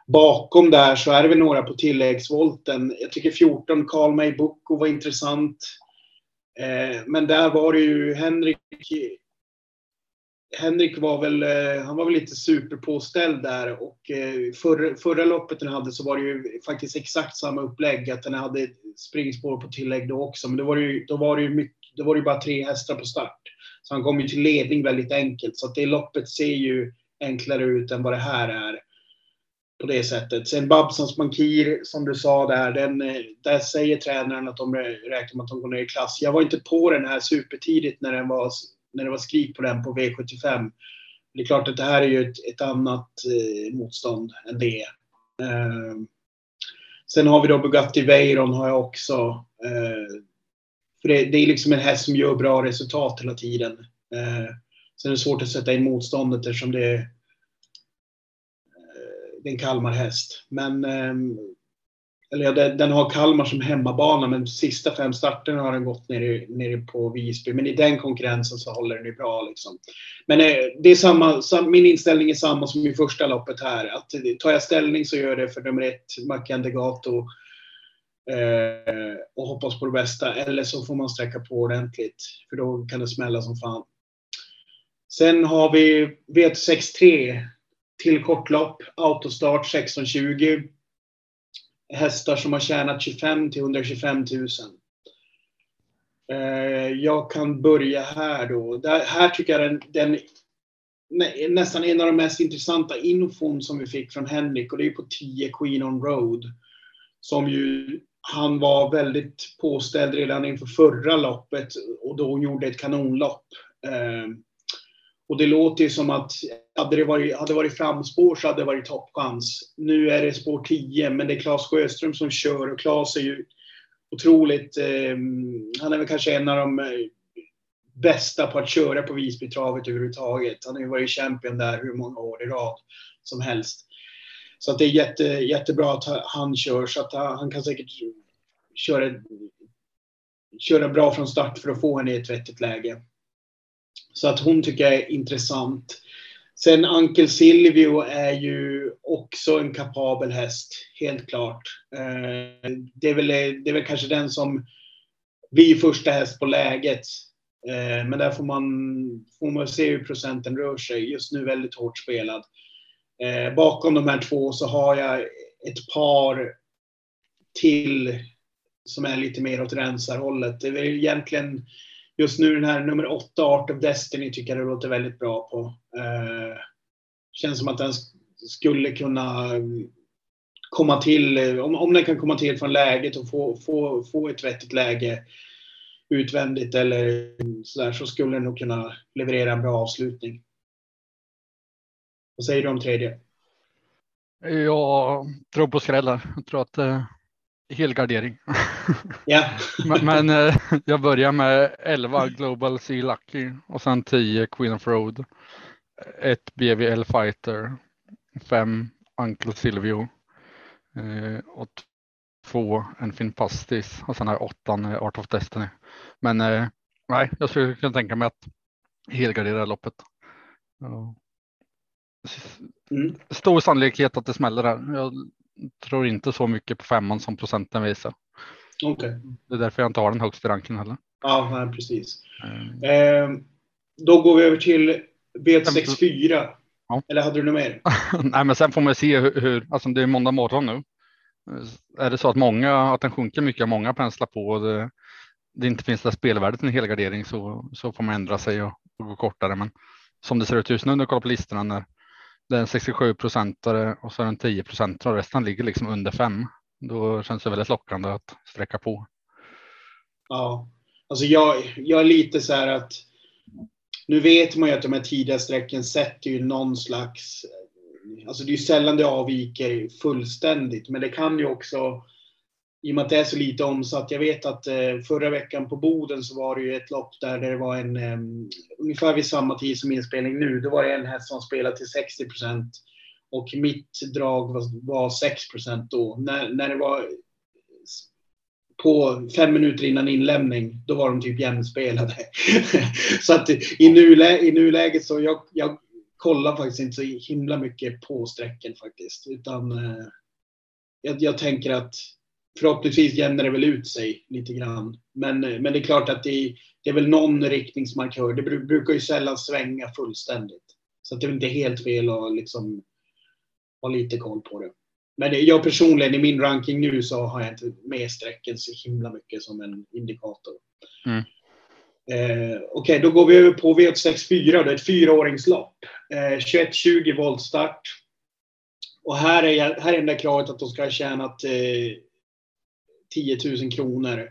Bakom där så är det väl några på tilläggsvolten. Jag tycker 14 Karl May Boko var intressant. Eh, men där var det ju Henrik Henrik var väl, eh, han var väl lite superpåställd där och eh, för, förra, loppet den hade så var det ju faktiskt exakt samma upplägg. Att den hade springspår på tillägg då också. Men då var det ju, då var det ju, mycket, då var det bara tre hästar på start. Så han kom ju till ledning väldigt enkelt. Så att det loppet ser ju enklare ut än vad det här är. På det sättet. Sen Babsons Bankir, som du sa där, den, eh, där säger tränaren att de räknar med att de går ner i klass. Jag var inte på den här supertidigt när den var när det var skrik på den på V75. Det är klart att det här är ju ett, ett annat eh, motstånd än det. Eh, sen har vi då Bugatti Veyron har jag också. Eh, för det, det, är liksom en häst som gör bra resultat hela tiden. Eh, sen är det svårt att sätta in motståndet eftersom det är, eh, det är en Kalmarhäst. Men ehm, eller ja, den har Kalmar som hemmabana, men sista fem starterna har den gått nere, nere på Visby. Men i den konkurrensen så håller den ju bra. Liksom. Men eh, det är samma, min inställning är samma som i första loppet här. Att eh, tar jag ställning så gör jag det för nummer ett, Macan Degato. Eh, och hoppas på det bästa. Eller så får man sträcka på ordentligt. För då kan det smälla som fan. Sen har vi V63 till kortlopp, autostart 1620 hästar som har tjänat 25 till 125 000. Eh, jag kan börja här då. Där, här tycker jag den, den nästan en av de mest intressanta infon som vi fick från Henrik och det är på 10 Queen on Road. Som ju han var väldigt påställd redan inför förra loppet och då gjorde ett kanonlopp. Eh, och det låter ju som att hade det varit, hade varit framspår så hade det varit toppchans. Nu är det spår 10, men det är Claes Sjöström som kör och Claes är ju otroligt... Eh, han är väl kanske en av de eh, bästa på att köra på Visbytravet överhuvudtaget. Han har ju varit champion där hur många år i rad som helst. Så att det är jätte, jättebra att han kör, så att han kan säkert köra, köra bra från start för att få henne i ett vettigt läge. Så att hon tycker jag är intressant. Sen Uncle Silvio är ju också en kapabel häst, helt klart. Eh, det är väl, det är väl kanske den som blir första häst på läget. Eh, men där får man, får man se hur procenten rör sig. Just nu väldigt hårt spelad. Eh, bakom de här två så har jag ett par till som är lite mer åt rensarhållet. Det är väl egentligen just nu den här nummer 8, Art of Destiny, tycker jag det låter väldigt bra på. Eh, känns som att den skulle kunna komma till, om, om den kan komma till från läget och få, få, få ett vettigt läge utvändigt eller sådär så skulle den nog kunna leverera en bra avslutning. Vad säger du om tredje? Jag tror på skrällar. Jag tror att eh, helgardering. Ja. men, men eh, jag börjar med 11 Global Sea Lucky och sen 10 Queen of Road. Ett BVL Fighter. Fem Uncle Silvio. Eh, och två En fin Pastis och sen har jag åttan eh, Art of Destiny. Men nej, jag skulle kunna tänka mig att helgardera loppet. Ja. Mm. Stor sannolikhet att det smäller här. Jag tror inte så mycket på femman som procenten visar. Okay. Det är därför jag inte har den högst i ranken heller. Ja, precis. Mm. Eh, då går vi över till V64. Ja. Eller hade du något mer? Nej, men sen får man se hur, hur, alltså det är måndag morgon nu. Är det så att många, att den sjunker mycket, många penslar på och det, det inte finns det spelvärdet i en helgardering så, så får man ändra sig och, och gå kortare. Men som det ser ut just nu när jag kollar på listorna när det är en 67 procentare och så är det en 10 procentare och resten ligger liksom under fem. Då känns det väldigt lockande att sträcka på. Ja, alltså jag, jag är lite så här att nu vet man ju att de här tidiga strecken sätter ju någon slags Alltså det är ju sällan det avviker fullständigt, men det kan ju också i och med att det är så lite omsatt. Jag vet att eh, förra veckan på Boden så var det ju ett lopp där det var en, ehm, ungefär vid samma tid som inspelning nu, då var det en häst som spelade till 60 procent och mitt drag var, var 6 procent då. När, när det var på fem minuter innan inlämning, då var de typ jämnspelade. så att i, nulä, i nuläget så jag, jag kollar faktiskt inte så himla mycket på sträcken faktiskt, utan eh, jag, jag tänker att förhoppningsvis jämnar det väl ut sig lite grann. Men, men det är klart att det, det är väl någon riktningsmarkör. Det brukar ju sällan svänga fullständigt. Så det är inte helt fel att liksom ha lite koll på det. Men jag personligen i min ranking nu så har jag inte med sträcken så himla mycket som en indikator. Mm. Eh, Okej, okay, då går vi över på V864. Det är ett fyraåringslopp. Eh, 21-20 voltstart. Och här är, här är det kravet att de ska ha tjänat eh, 10 000 kronor.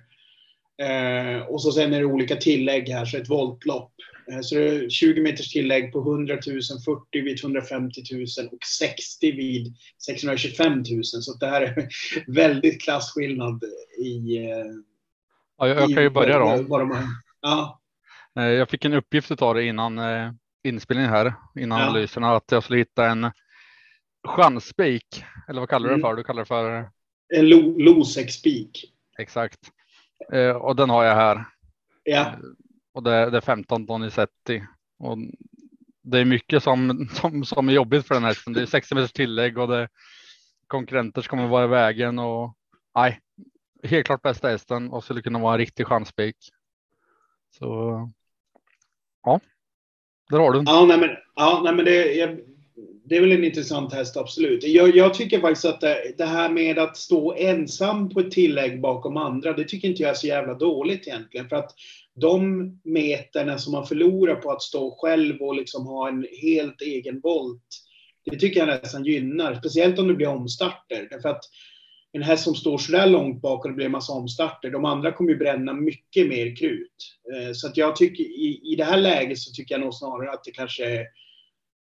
Eh, och så sen är det olika tillägg här, så ett voltlopp. Eh, så det är 20 meters tillägg på 100 000, 40 vid 150 000 och 60 vid 625 000. Så det här är väldigt klassskillnad i... Eh, ja, jag, jag kan ju börja då. Vad de ja. Eh, jag fick en uppgift av det innan eh, inspelningen här, innan ja. analyserna, att jag skulle hitta en chansspik. Eller vad kallar du det mm. för? Du kallar det för? En lo Losec-spik. Exakt. Eh, och den har jag här. Ja. Eh, och det, det är 15 Donizetti. Och det är mycket som, som, som är jobbigt för den här hästen. Det är 60 meters tillägg och det konkurrenter som kommer vara i vägen och nej, helt klart bästa hästen och skulle kunna vara en riktig chanspik. Så ja, där har du den. Ja, nej, men, ja, nej, men det, jag, det är väl en intressant häst, absolut. Jag, jag tycker faktiskt att det, det, här med att stå ensam på ett tillägg bakom andra, det tycker inte jag är så jävla dåligt egentligen. För att de meterna som man förlorar på att stå själv och liksom ha en helt egen volt, det tycker jag nästan gynnar. Speciellt om det blir omstarter. Därför att en häst som står så där långt bak och det blir en massa omstarter, de andra kommer ju bränna mycket mer krut. Eh, så att jag tycker i, i det här läget så tycker jag nog snarare att det kanske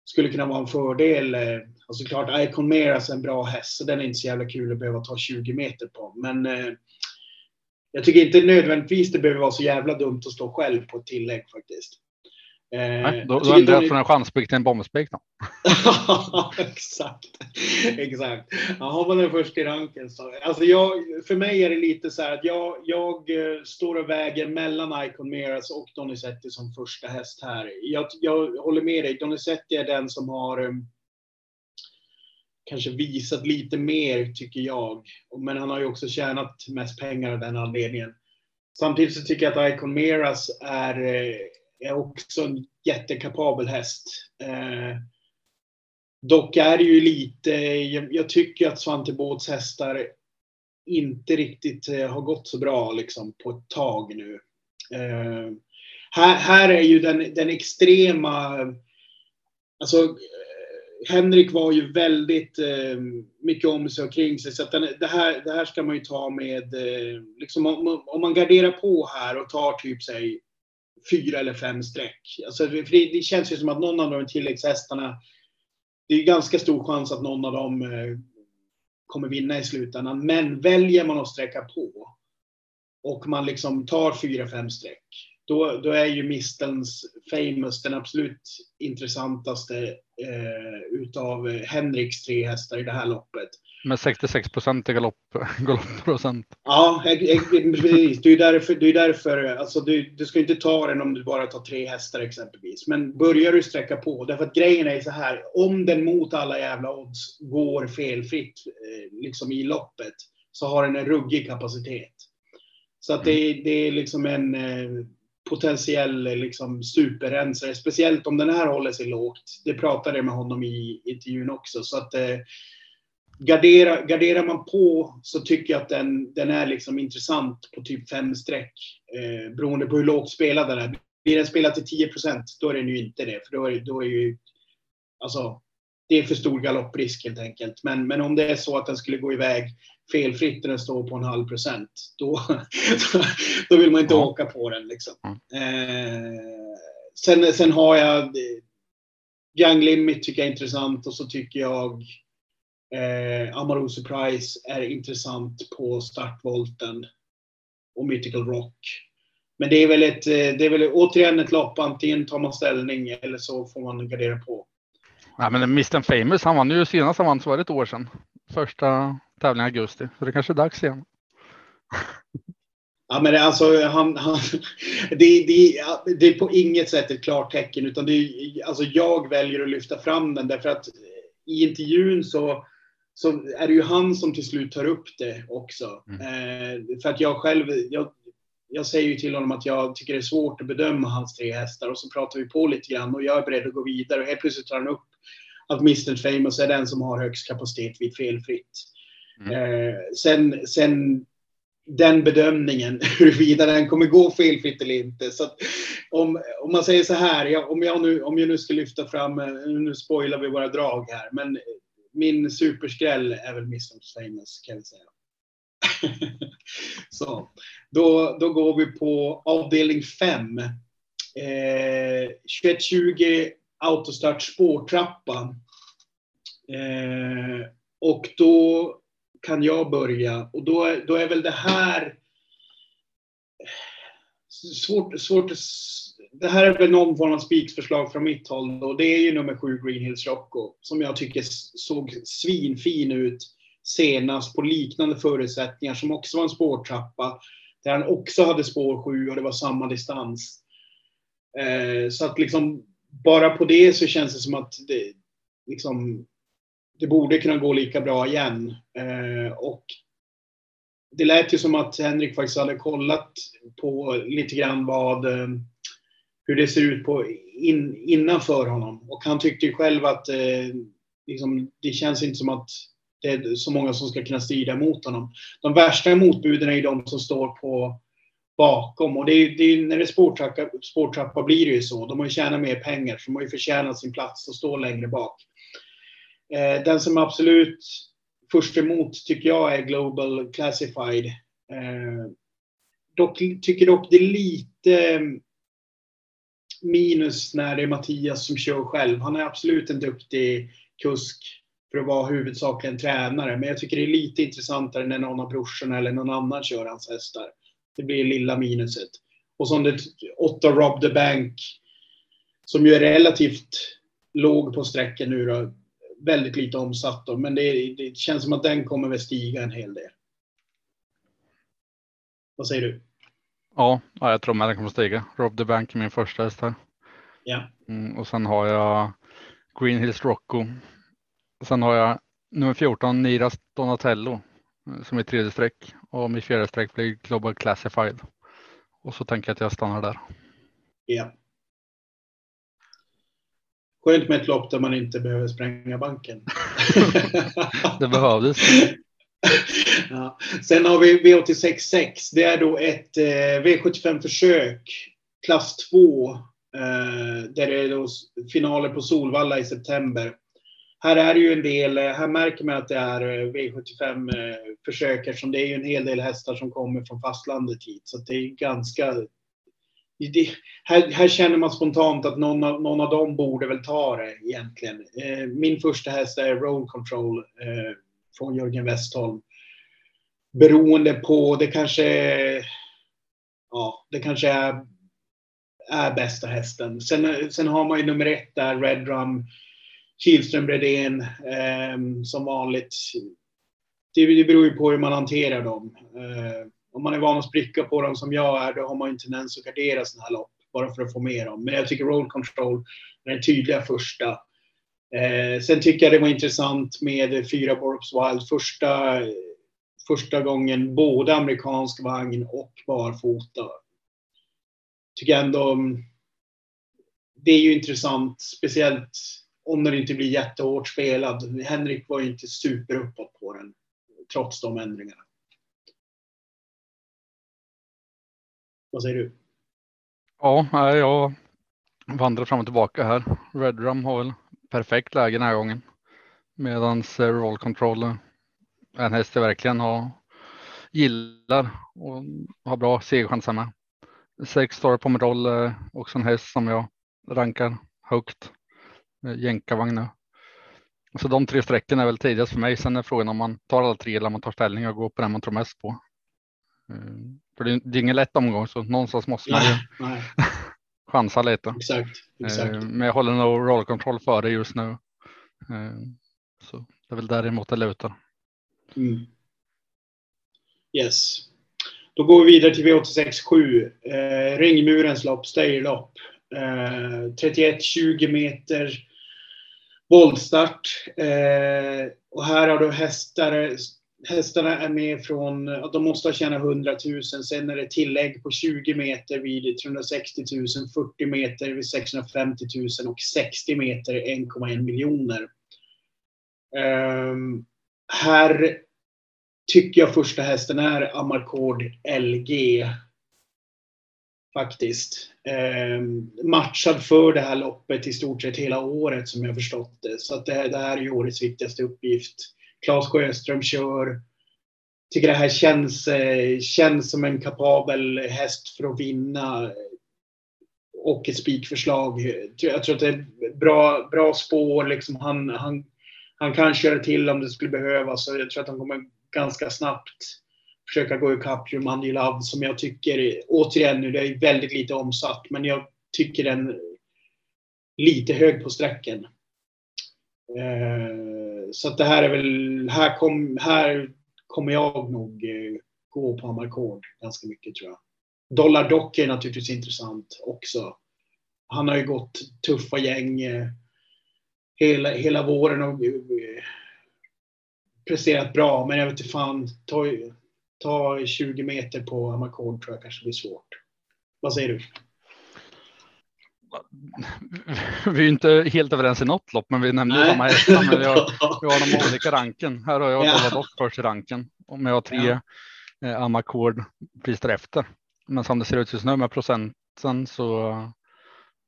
skulle kunna vara en fördel. Eh, alltså klart, Icon Meras är alltså en bra häst, så den är inte så jävla kul att behöva ta 20 meter på. Men eh, jag tycker inte nödvändigtvis det behöver vara så jävla dumt att stå själv på ett tillägg faktiskt. Nej, då, då ändrar jag från en chanspik till en bombspik då. exakt. Exakt. Ja, har man den först i ranken så. Alltså jag, för mig är det lite så här att jag, jag eh, står och väger mellan Icon Meras och Donizetti som första häst här. Jag, jag håller med dig. Donizetti är den som har um, kanske visat lite mer, tycker jag. Men han har ju också tjänat mest pengar av den anledningen. Samtidigt så tycker jag att Icon Meras är eh, är också en jättekapabel häst. Eh, Dock är det ju lite, jag, jag tycker att Svante Båths hästar inte riktigt eh, har gått så bra liksom, på ett tag nu. Eh, här, här är ju den, den extrema, alltså eh, Henrik var ju väldigt eh, mycket om sig och kring sig. Så att den, det, här, det här ska man ju ta med, eh, liksom om, om, man garderar på här och tar typ sig fyra eller fem streck. Alltså, för det, det, känns ju som att någon av de tilläggshästarna, det är ganska stor chans att någon av dem eh, kommer vinna i slutändan. Men väljer man att sträcka på och man liksom tar fyra, fem streck då, då är ju Mistelns Famous den absolut intressantaste eh, utav Henriks tre hästar i det här loppet. Med 66 procent i galopp, galoppprocent. Ja, precis. Det är därför, det är därför alltså du, du ska inte ta den om du bara tar tre hästar exempelvis. Men börjar du sträcka på, därför att grejen är så här, om den mot alla jävla odds går felfritt eh, liksom i loppet, så har den en ruggig kapacitet. Så att det, det är liksom en eh, potentiell liksom, superrensare. Speciellt om den här håller sig lågt. Det pratade jag med honom i intervjun också. Så att, eh, gardera, garderar man på så tycker jag att den, den är liksom intressant på typ fem streck. Eh, beroende på hur lågt spelad den är. Blir den spelad till 10 procent, då är den ju inte det. För då är, då är ju, alltså, det är för stor galopprisk helt enkelt. Men, men om det är så att den skulle gå iväg felfritt när den står på en halv procent, då, då vill man inte ja. åka på den. Liksom. Eh, sen, sen har jag Young Limit tycker jag är intressant och så tycker jag eh, Amaro Surprise är intressant på startvolten och Mythical Rock. Men det är väl ett, det är väl återigen ett lopp, antingen tar man ställning eller så får man gardera på. Ja, men Mr Famous, han vann ju senast han vann så var det ett år sedan. Första tävlingen i augusti, så det kanske är dags igen. Ja, men alltså, han, han, det, det, det är på inget sätt ett klart tecken, utan det är, alltså, jag väljer att lyfta fram den därför att i intervjun så, så är det ju han som till slut tar upp det också. Mm. Eh, för att jag själv, jag, jag säger ju till honom att jag tycker det är svårt att bedöma hans tre hästar och så pratar vi på lite grann och jag är beredd att gå vidare och helt plötsligt tar han upp att Mr Famous är den som har högst kapacitet vid felfritt. Mm. Eh, sen, sen den bedömningen, huruvida den kommer gå felfritt eller inte. Så om, om man säger så här, jag, om, jag nu, om jag nu ska lyfta fram, eh, nu spoilar vi våra drag här, men min superskräll är väl Mr Famous kan jag säga. så, då, då går vi på avdelning 5. Eh, 2120 autostart spårtrappa. Eh, och då kan jag börja och då, då är väl det här svårt, svårt det här är väl någon form av spiksförslag från mitt håll och det är ju nummer sju Green Hills Rocco som jag tycker såg svinfin ut senast på liknande förutsättningar som också var en spårtrappa där han också hade spår 7 och det var samma distans. Eh, så att liksom bara på det så känns det som att det, liksom, det borde kunna gå lika bra igen. Eh, och det lät ju som att Henrik faktiskt hade kollat på lite grann vad, eh, hur det ser ut på in, innanför honom. Och han tyckte ju själv att eh, liksom, det känns inte som att det är så många som ska kunna strida mot honom. De värsta motbuden är ju de som står på bakom. Och det är, det är, när det är spårtrappa, spårtrappa blir det ju så. De har ju tjänat mer pengar, så de har ju förtjänat sin plats och stå längre bak. Eh, den som absolut först emot tycker jag är Global Classified. Eh, dock, tycker dock det är lite mm, minus när det är Mattias som kör själv. Han är absolut en duktig kusk för att vara huvudsakligen tränare. Men jag tycker det är lite intressantare när någon av brorsorna eller någon annan kör hans hästar. Det blir lilla minuset. Och som det åtta Rob the Bank som ju är relativt låg på sträckan nu då. Väldigt lite omsatt då, men det, det känns som att den kommer väl stiga en hel del. Vad säger du? Ja, jag tror med den kommer stiga. Rob the Bank är min första häst här. Ja. Mm, och sen har jag Green Hills Rocco. Sen har jag nummer 14 Niras Donatello som är tredje streck och mitt fjärde streck blir Global Classified. Och så tänker jag att jag stannar där. Ja. Skönt med ett lopp där man inte behöver spränga banken. det behövdes. ja. Sen har vi V86.6. Det är då ett eh, V75-försök, klass 2. Eh, där det är då finaler på Solvalla i september. Här är det ju en del, eh, här märker man att det är eh, V75-försök eh, eftersom det är ju en hel del hästar som kommer från fastlandet hit. Så det är ganska det, här, här, känner man spontant att någon av, någon av dem borde väl ta det egentligen. Eh, min första häst är Roll Control eh, från Jörgen Westholm. Beroende på, det kanske, ja, det kanske är, är bästa hästen. Sen, sen har man ju nummer ett där, Red Drum, Kihlström Bredén, eh, som vanligt. Det, det beror ju på hur man hanterar dem. Eh, om man är van att spricka på dem som jag är, då har man en tendens att gardera sådana här lopp bara för att få med dem. Men jag tycker roll control är den tydliga första. Eh, sen tycker jag det var intressant med fyra Borps Wild. Första, första gången både amerikansk vagn och barfota. Tycker jag ändå mm, det är ju intressant, speciellt om den inte blir jättehårt spelad. Henrik var ju inte super uppåt på den, trots de ändringarna. Vad säger du? Ja, jag vandrar fram och tillbaka här. Redrum har väl perfekt läge den här gången. Medan eh, Roll Control är en häst jag verkligen har, gillar och har bra segerchanser med. Sex Star på roll är eh, också en häst som jag rankar högt. Jänkarvagn nu. Så de tre sträckorna är väl tidigast för mig. Sen är frågan om man tar alla tre eller om man tar ställning och går på den man tror mest på. Eh, för det, är ingen lätt omgång så någonstans måste man ju chansa lite. Exakt, exakt. Eh, men jag håller nog rollkontroll före just nu. Eh, så det är väl däremot det lutar. Mm. Yes. Då går vi vidare till V86.7. Eh, Ringmurens lopp, Stayerlopp. Eh, 31-20 meter Våldstart. Eh, och här har du hästar hästarna är med från, att de måste ha tjänat 100 000. Sen är det tillägg på 20 meter vid 360 000, 40 meter vid 650 000 och 60 meter 1,1 miljoner. Um, här tycker jag första hästen är Amarcord LG. Faktiskt. Ehm, matchad för det här loppet i stort sett hela året som jag förstått det. Så att det, det här är ju årets viktigaste uppgift. Claes Sjöström kör. Tycker det här känns, eh, känns som en kapabel häst för att vinna. Och ett spikförslag. Jag tror att det är bra, bra spår. Liksom han, han, han kan köra till om det skulle behövas. Så jag tror att han kommer ganska snabbt försöka gå ikapp Jumanji Love som jag tycker, återigen nu, det är väldigt lite omsatt, men jag tycker den lite hög på sträcken. Eh, så att det här är väl, här, kom, här kommer jag nog eh, gå på Amarcord ganska mycket tror jag. Dollar Dock är naturligtvis intressant också. Han har ju gått tuffa gäng eh, hela, hela våren och eh, presterat bra. Men jag vet inte fan, ta 20 meter på Amarcord tror jag kanske blir svårt. Vad säger du? vi är inte helt överens i något lopp, men vi nämnde Nej. samma hästar. Men vi har, vi har de olika ranken. Här har jag ja. dock först i ranken. Om jag har tre ja. eh, Amakord precis därefter. Men som det ser ut just nu med procenten så,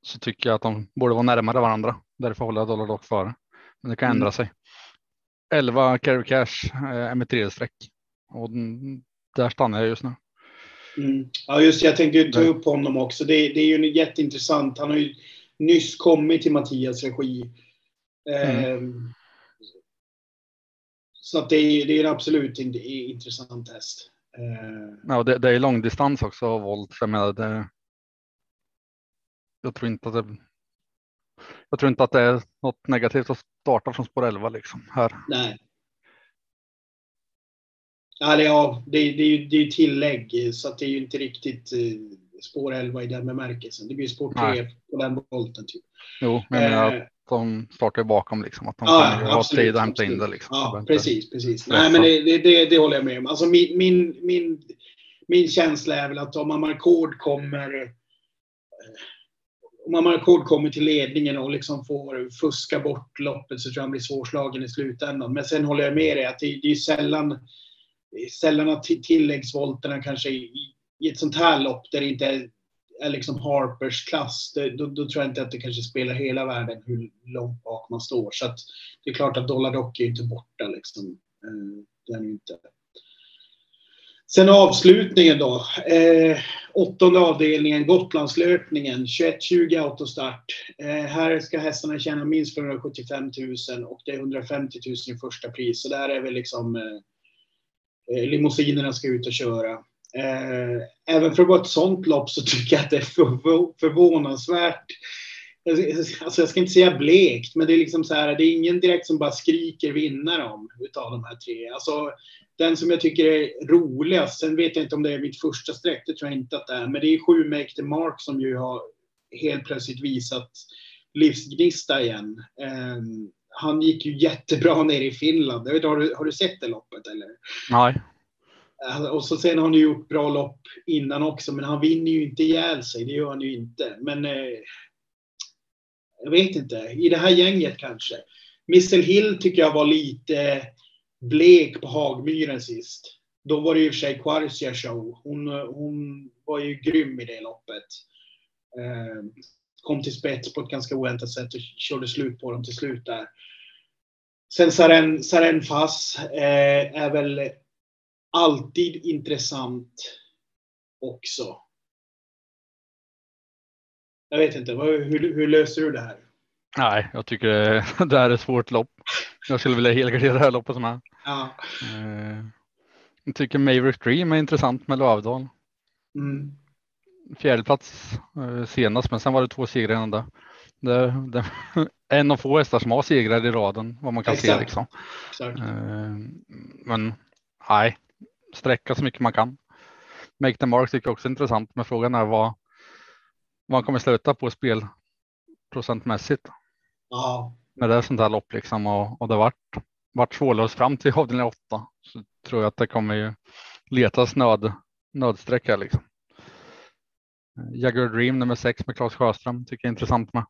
så tycker jag att de borde vara närmare varandra. Därför håller jag Dollar Dock före. Men det kan ändra mm. sig. 11 Carry Cash eh, med tre streck och där stannar jag just nu. Mm. Ja, just Jag tänkte ta upp honom också. Det, det, är ju jätteintressant. Han har ju nyss kommit till Mattias regi. Mm. Eh, så att det, är, det är en absolut in, intressant häst. Eh. Ja, det, det är långdistans också av volt. Jag menar, det, jag tror inte att det jag tror inte att det är något negativt att starta från spår 11 liksom här. Nej, Eller ja, det, det, är ju, det är ju tillägg så att det är ju inte riktigt eh, spår 11 i den bemärkelsen. Det blir spår 3 Nej. på den volten. Typ. Jo, men jag menar eh, att de startar bakom liksom. Att de ja, kan ha tid att hämta in det. Liksom. Ja, precis, precis. Nej, men det, det, det, håller jag med om. Alltså min, min, min, min känsla är väl att om Amarcord kommer om Amarcord kommer till ledningen och liksom får fuska bort loppet så tror jag han blir svårslagen i slutändan. Men sen håller jag med dig att det, det är sällan, sällan har tilläggsvolterna kanske i, i ett sånt här lopp där det inte är, är liksom Harpers klass, det, då, då, tror jag inte att det kanske spelar hela världen hur långt bak man står. Så att det är klart att Dollar Dock är inte borta liksom. Eh, det är inte. Sen avslutningen då. Eh, åttonde avdelningen, Gotlandslöpningen, 21-20 autostart. Eh, här ska hästarna tjäna minst 475 000 och det är 150 000 i första pris. Så där är väl liksom eh, Eh, limousinerna ska ut och köra. Eh, även för att vara ett sånt lopp så tycker jag att det är förvånansvärt alltså, alltså jag ska inte säga blekt, men det är liksom så här, det är ingen direkt som bara skriker vinnare om utav de här tre. Alltså, den som jag tycker är roligast, sen vet jag inte om det är mitt första streck, det tror jag inte att det är, men det är sju Make the Mark som ju har helt plötsligt visat livsgnista igen. Um, han gick ju jättebra nere i Finland. Jag vet, har, du, har du sett det loppet eller? Nej. Alltså, och så sen har han ju gjort bra lopp innan också, men han vinner ju inte ihjäl sig. Det gör han ju inte. Men eh, jag vet inte. I det här gänget kanske. Missel Hill tycker jag var lite blek på Hagmyren sist. Då var det ju för sig Quarcia show. Hon, hon var ju grym i det loppet. Eh, kom till spets på ett ganska oväntat sätt och körde slut på dem till slut där. Sen Saren, Saren Fass eh, är väl alltid intressant också. Jag vet inte, hur, hur löser du det här? Nej, jag tycker det här är ett svårt lopp. Jag skulle vilja helgardera det här loppet som är. Ja. Eh, jag tycker Maverick Dream är intressant med Lövdal. Mm. Fjärdeplats eh, senast, men sen var det två segrar innan det. det, det en av få hästar som har segrar i raden, vad man kan Exakt. se liksom. Exakt. Eh, men nej, sträcka så mycket man kan. Make the mark tycker jag också är intressant, men frågan är vad, vad kommer sluta på spel procentmässigt. Ja. När det är sånt här lopp liksom och, och det vart, vart svårlöst fram till avdelning åtta så tror jag att det kommer ju letas nöd, nödsträcka liksom. Jagger Dream nummer sex med Claes Sjöström tycker jag är intressant med.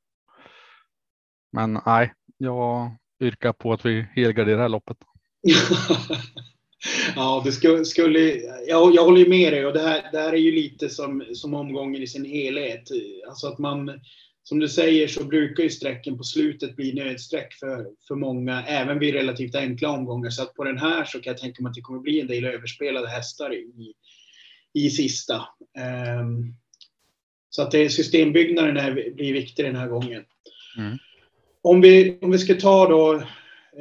Men nej, jag yrkar på att vi helgarderar det här loppet. ja, det skulle, skulle jag, jag håller med dig och det här, det här är ju lite som, som omgången i sin helhet. Alltså att man, som du säger så brukar ju sträcken på slutet bli nödsträck för, för många, även vid relativt enkla omgångar. Så att på den här så kan jag tänka mig att det kommer bli en del överspelade hästar i, i sista. Um, så att det, systembyggnaden är, blir viktig den här gången. Mm. Om, vi, om vi ska ta då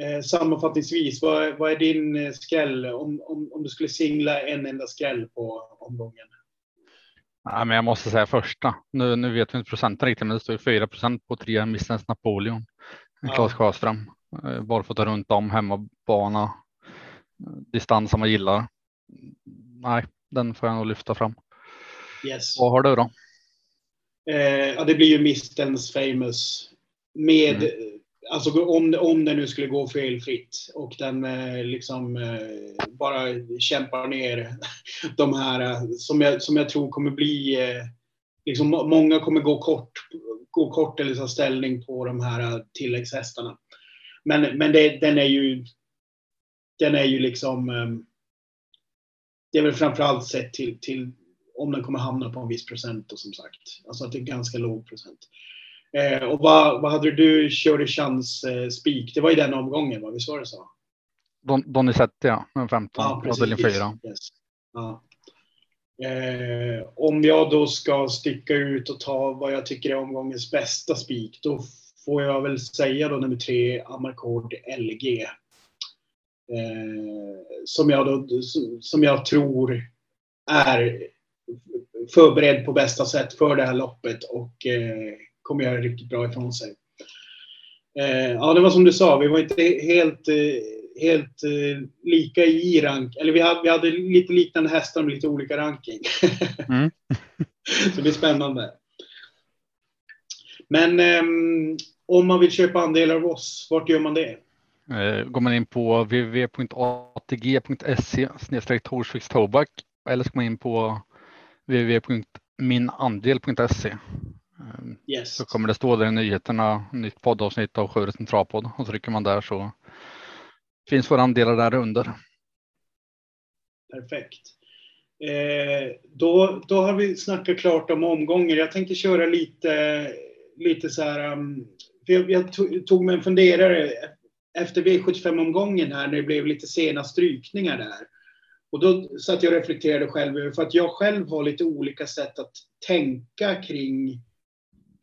eh, sammanfattningsvis, vad, vad är din eh, skräll om, om, om du skulle singla en enda skräll på omgången? Ja, men jag måste säga första. Nu, nu vet vi inte procenten riktigt, men det står 4 procent på tre Missens Napoleon. Ja. Claes Sjöström. Eh, Barfota runt om, hemmabana. Distans som man gillar. Nej, den får jag nog lyfta fram. Yes. Vad har du då? Eh, ja, det blir ju Mistens Famous. Med mm alltså om, om det nu skulle gå felfritt och den eh, liksom eh, bara kämpar ner de här eh, som jag, som jag tror kommer bli, liksom många kommer gå kort, gå kort eller ta ställning på de här tilläggshästarna. Men, men det, den är ju, den är ju liksom, det är väl framförallt sett till, till om den kommer hamna på en viss procent och som sagt. Alltså att det är ganska låg procent. Eh, och vad, vad hade du kört i chans eh, spik? Det var i den omgången, va? Visst var det så? Don, Donizetti, ja. Nummer 15, ja, avdelning 4. Yes. Ja. Eh, om jag då ska sticka ut och ta vad jag tycker är omgångens bästa spik, då får jag väl säga då nummer tre, Amarcord LG. Eh, som, jag då, som jag tror är förberedd på bästa sätt för det här loppet och eh, kommer göra riktigt bra ifrån sig. Eh, ja, det var som du sa, vi var inte helt, eh, helt eh, lika i rank. Eller vi hade, vi hade lite liknande hästar med lite olika ranking. Mm. Så det blir spännande. Men ehm, om man vill köpa andelar av oss, vart gör man det? Går man in på www.atg.se Torsviks Tobak eller så går man in på www.minandel.se Yes. Så kommer det stå där i nyheterna, nytt poddavsnitt av Sjörätten Travpodd och trycker man där så finns våra andelar där under. Perfekt. Eh, då, då har vi snackat klart om omgångar. Jag tänkte köra lite, lite så här. Um, jag, jag tog mig en funderare efter V75-omgången här när det blev lite sena strykningar där. Och då satt jag och reflekterade själv över, för att jag själv har lite olika sätt att tänka kring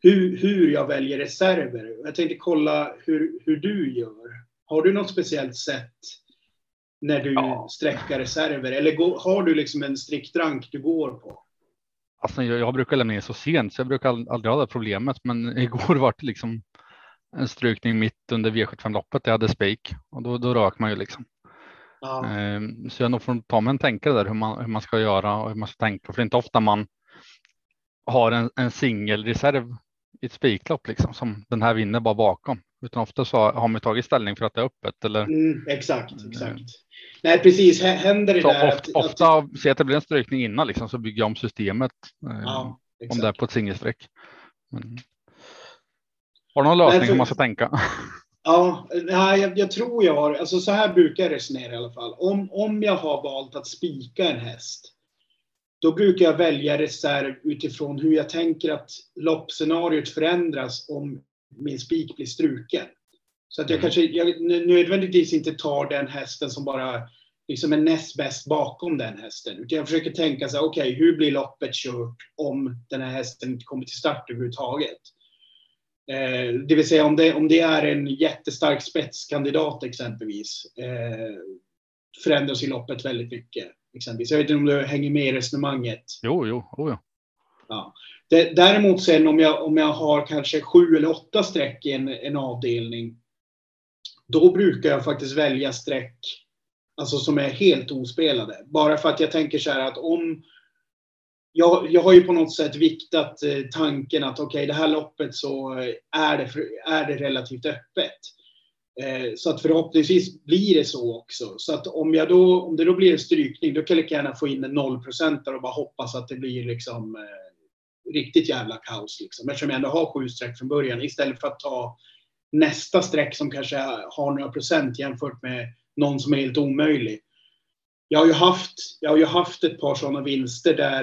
hur, hur jag väljer reserver. Jag tänkte kolla hur, hur du gör. Har du något speciellt sätt när du ja. sträckar reserver? Eller går, har du liksom en strikt rank du går på? Alltså, jag, jag brukar lämna in så sent så jag brukar aldrig ha det problemet. Men igår var det liksom en strykning mitt under V75-loppet. Jag hade spik och då, då rök man ju liksom. Ja. Ehm, så jag nog får ta mig en tänkare där hur man, hur man ska göra och hur man ska tänka. För det är inte ofta man har en, en singelreserv i ett spiklopp liksom som den här vinner bara bakom. Utan ofta så har man tagit ställning för att det är öppet. Eller... Mm, exakt, exakt. Nej, precis. Händer det så där ofta, att, ofta att... se att det blir en strykning innan liksom, så bygger jag om systemet. Eh, ja, om det är på ett singelsträck. Men... Har du någon lösning Nej, för... hur man ska tänka? Ja, nej, jag, jag, tror jag har, alltså så här brukar jag resonera i alla fall. Om, om jag har valt att spika en häst, då brukar jag välja reserv utifrån hur jag tänker att loppscenariot förändras om min spik blir struken. Så att jag mm. kanske jag nödvändigtvis inte tar den hästen som bara liksom är näst bäst bakom den hästen. Utan jag försöker tänka så här, okej, okay, hur blir loppet kört om den här hästen inte kommer till start överhuvudtaget? Eh, det vill säga om det, om det är en jättestark spetskandidat exempelvis, eh, förändras i loppet väldigt mycket. Exempelvis. Jag vet inte om du hänger med i resonemanget? Jo, jo, oh, ja. ja. Däremot sen om jag, om jag har kanske sju eller åtta streck i en, en avdelning, då brukar jag faktiskt välja streck alltså som är helt ospelade. Bara för att jag tänker så här att om jag, jag har ju på något sätt viktat eh, tanken att okej, okay, det här loppet så eh, är det, är det relativt öppet. Eh, så att förhoppningsvis blir det så också. Så att om, jag då, om det då blir en strykning, då kan jag lika gärna få in en nollprocentare och bara hoppas att det blir liksom eh, riktigt jävla kaos. Liksom. Eftersom jag ändå har sju streck från början istället för att ta nästa streck som kanske har några procent jämfört med någon som är helt omöjlig. Jag har ju haft, jag har ju haft ett par sådana vinster där,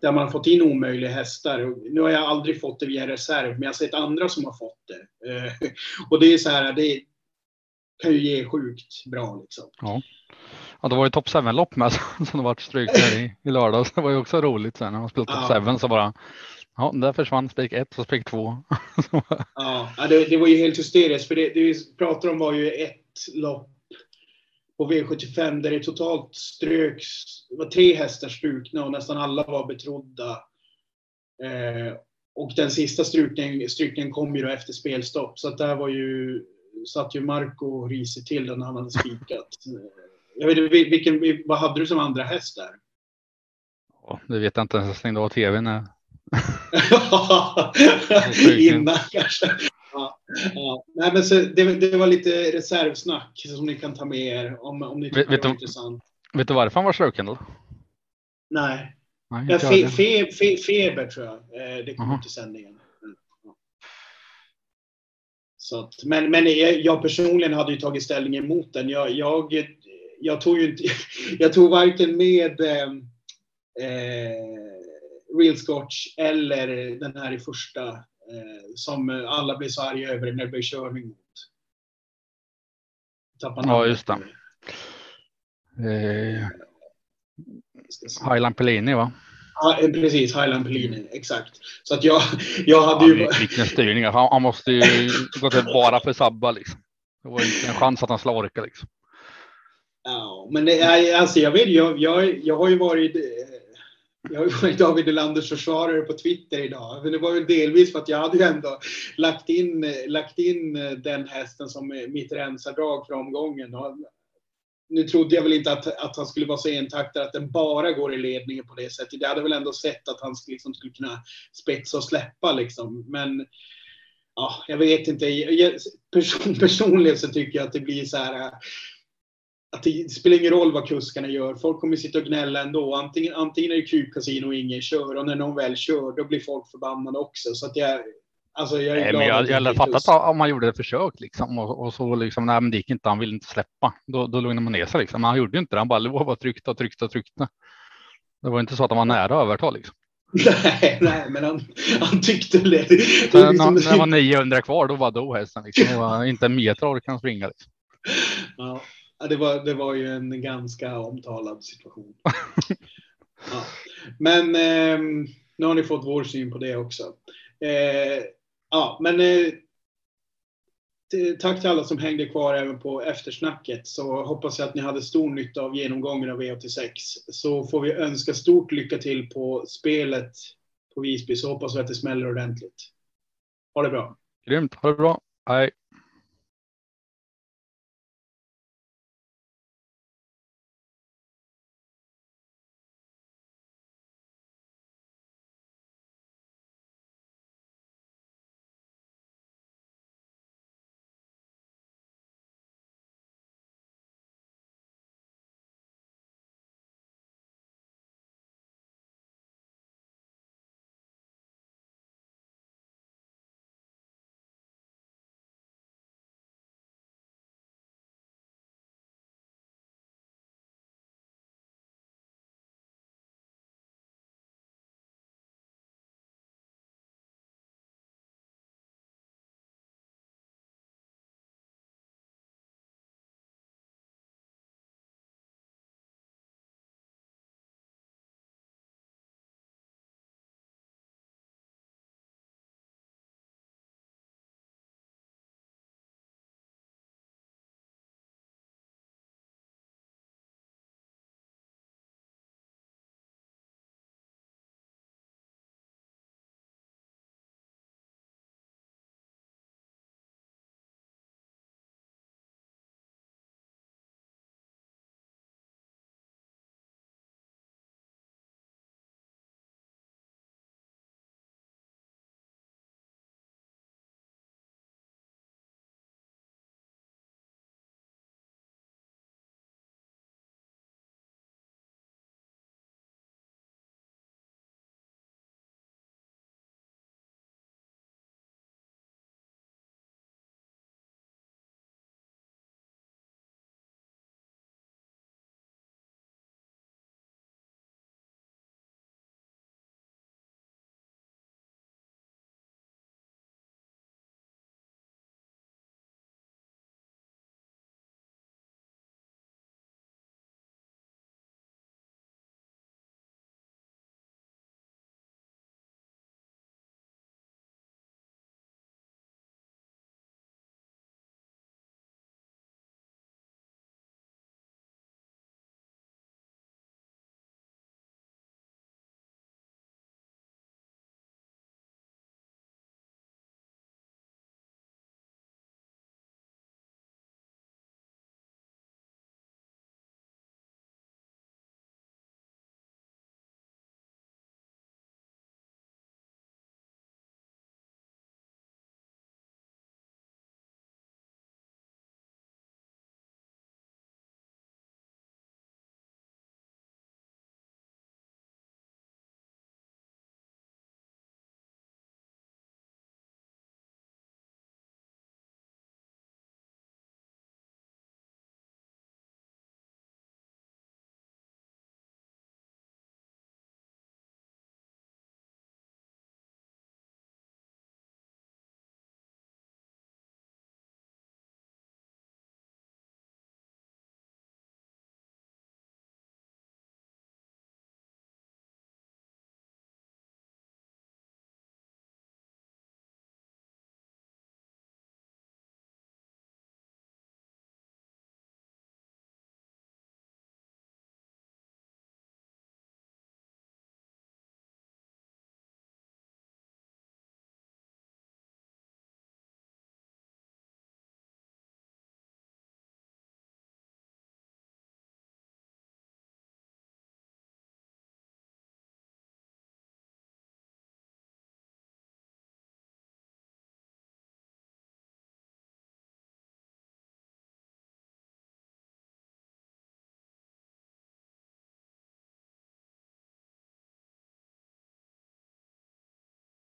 där man har fått in omöjliga hästar. Nu har jag aldrig fått det via reserv, men jag har sett andra som har fått det. Eh, och det är så här, det kan ju ge sjukt bra liksom. Ja. Ja, det var ju Top 7-lopp med som det vart stryk i, i lördags. Det var ju också roligt sen när man spelade Top ja. 7 så bara Ja, där försvann spik 1 och spik 2. ja, det, det, var ju helt hysteriskt för det, det vi pratade om var ju ett lopp på V75 där det totalt ströks, det var tre hästar strukna och nästan alla var betrodda. Eh, och den sista strykningen, strykningen kom ju då efter spelstopp. Så att där var ju, satt ju Marco risigt till när han hade spikat. Jag vet inte, vilken, vad hade du som andra häst där? Ja, det vet jag inte ens. Jag stängde av tvn. Innan kanske. Ja. Nej, men så det, det, var lite reservsnack som ni kan ta med er om, om ni tycker vet, det var intressant. Vet du varför han var struken då? Nej. Nej ja, fe, fe, fe, feber tror jag. Eh, det kom uh till sändningen. Så att, men, men jag personligen hade ju tagit ställning emot den. Jag, jag, jag tog ju inte, jag tog varken med eh, eh, Real Scotch eller den här i första som alla blir så arga över när det blir körning mot. Tappar ja, just det. Eh, Highland Pellini va? Ja, precis, Highland Pellini, exakt. Så att jag, jag hade ju... Vilken styrning. Han, han måste ju gå till bara för sabba liksom. Det var inte en chans att han skulle orka liksom. Ja, men det, alltså jag vet jag, jag, jag har ju varit jag har ju varit David Elanders försvarare på Twitter idag. Men det var väl delvis för att jag hade ju ändå lagt in, lagt in eh, den hästen som mitt rensardrag för omgången. Och nu trodde jag väl inte att, att han skulle vara så entaktad att den bara går i ledningen på det sättet. Jag hade väl ändå sett att han liksom skulle kunna spetsa och släppa liksom. Men ja, jag vet inte. Jag, person, personligen så tycker jag att det blir så här eh, att det spelar ingen roll vad kuskarna gör. Folk kommer sitta och gnälla ändå. Antingen, antingen är det kupkasino och ingen kör och när någon väl kör då blir folk förbannade också. Så att jag, alltså jag är Nej, glad men jag, hade fattat om man gjorde ett försök liksom och, och så liksom, nej, men det gick inte. Han ville inte släppa. Då, då lugnade man ner sig liksom. Men han gjorde inte det. Han bara låg och tryckte och tryckte och tryckte. Det var inte så att han var nära att överta liksom. Nej, nej, men han, han tyckte det. det liksom- när, när det var 900 kvar, då var då hästen liksom. Det var inte en meter orkade han springa. Liksom. Ja, ja, det var, det var ju en ganska omtalad situation. Ja. Men ehm, nu har ni fått vår syn på det också. Eh, ja, men eh, tack till alla som hängde kvar även på eftersnacket. Så hoppas jag att ni hade stor nytta av genomgången av V86. Så får vi önska stort lycka till på spelet på Visby. Så hoppas vi att det smäller ordentligt. Ha det bra. Grymt, ha det bra. Hej.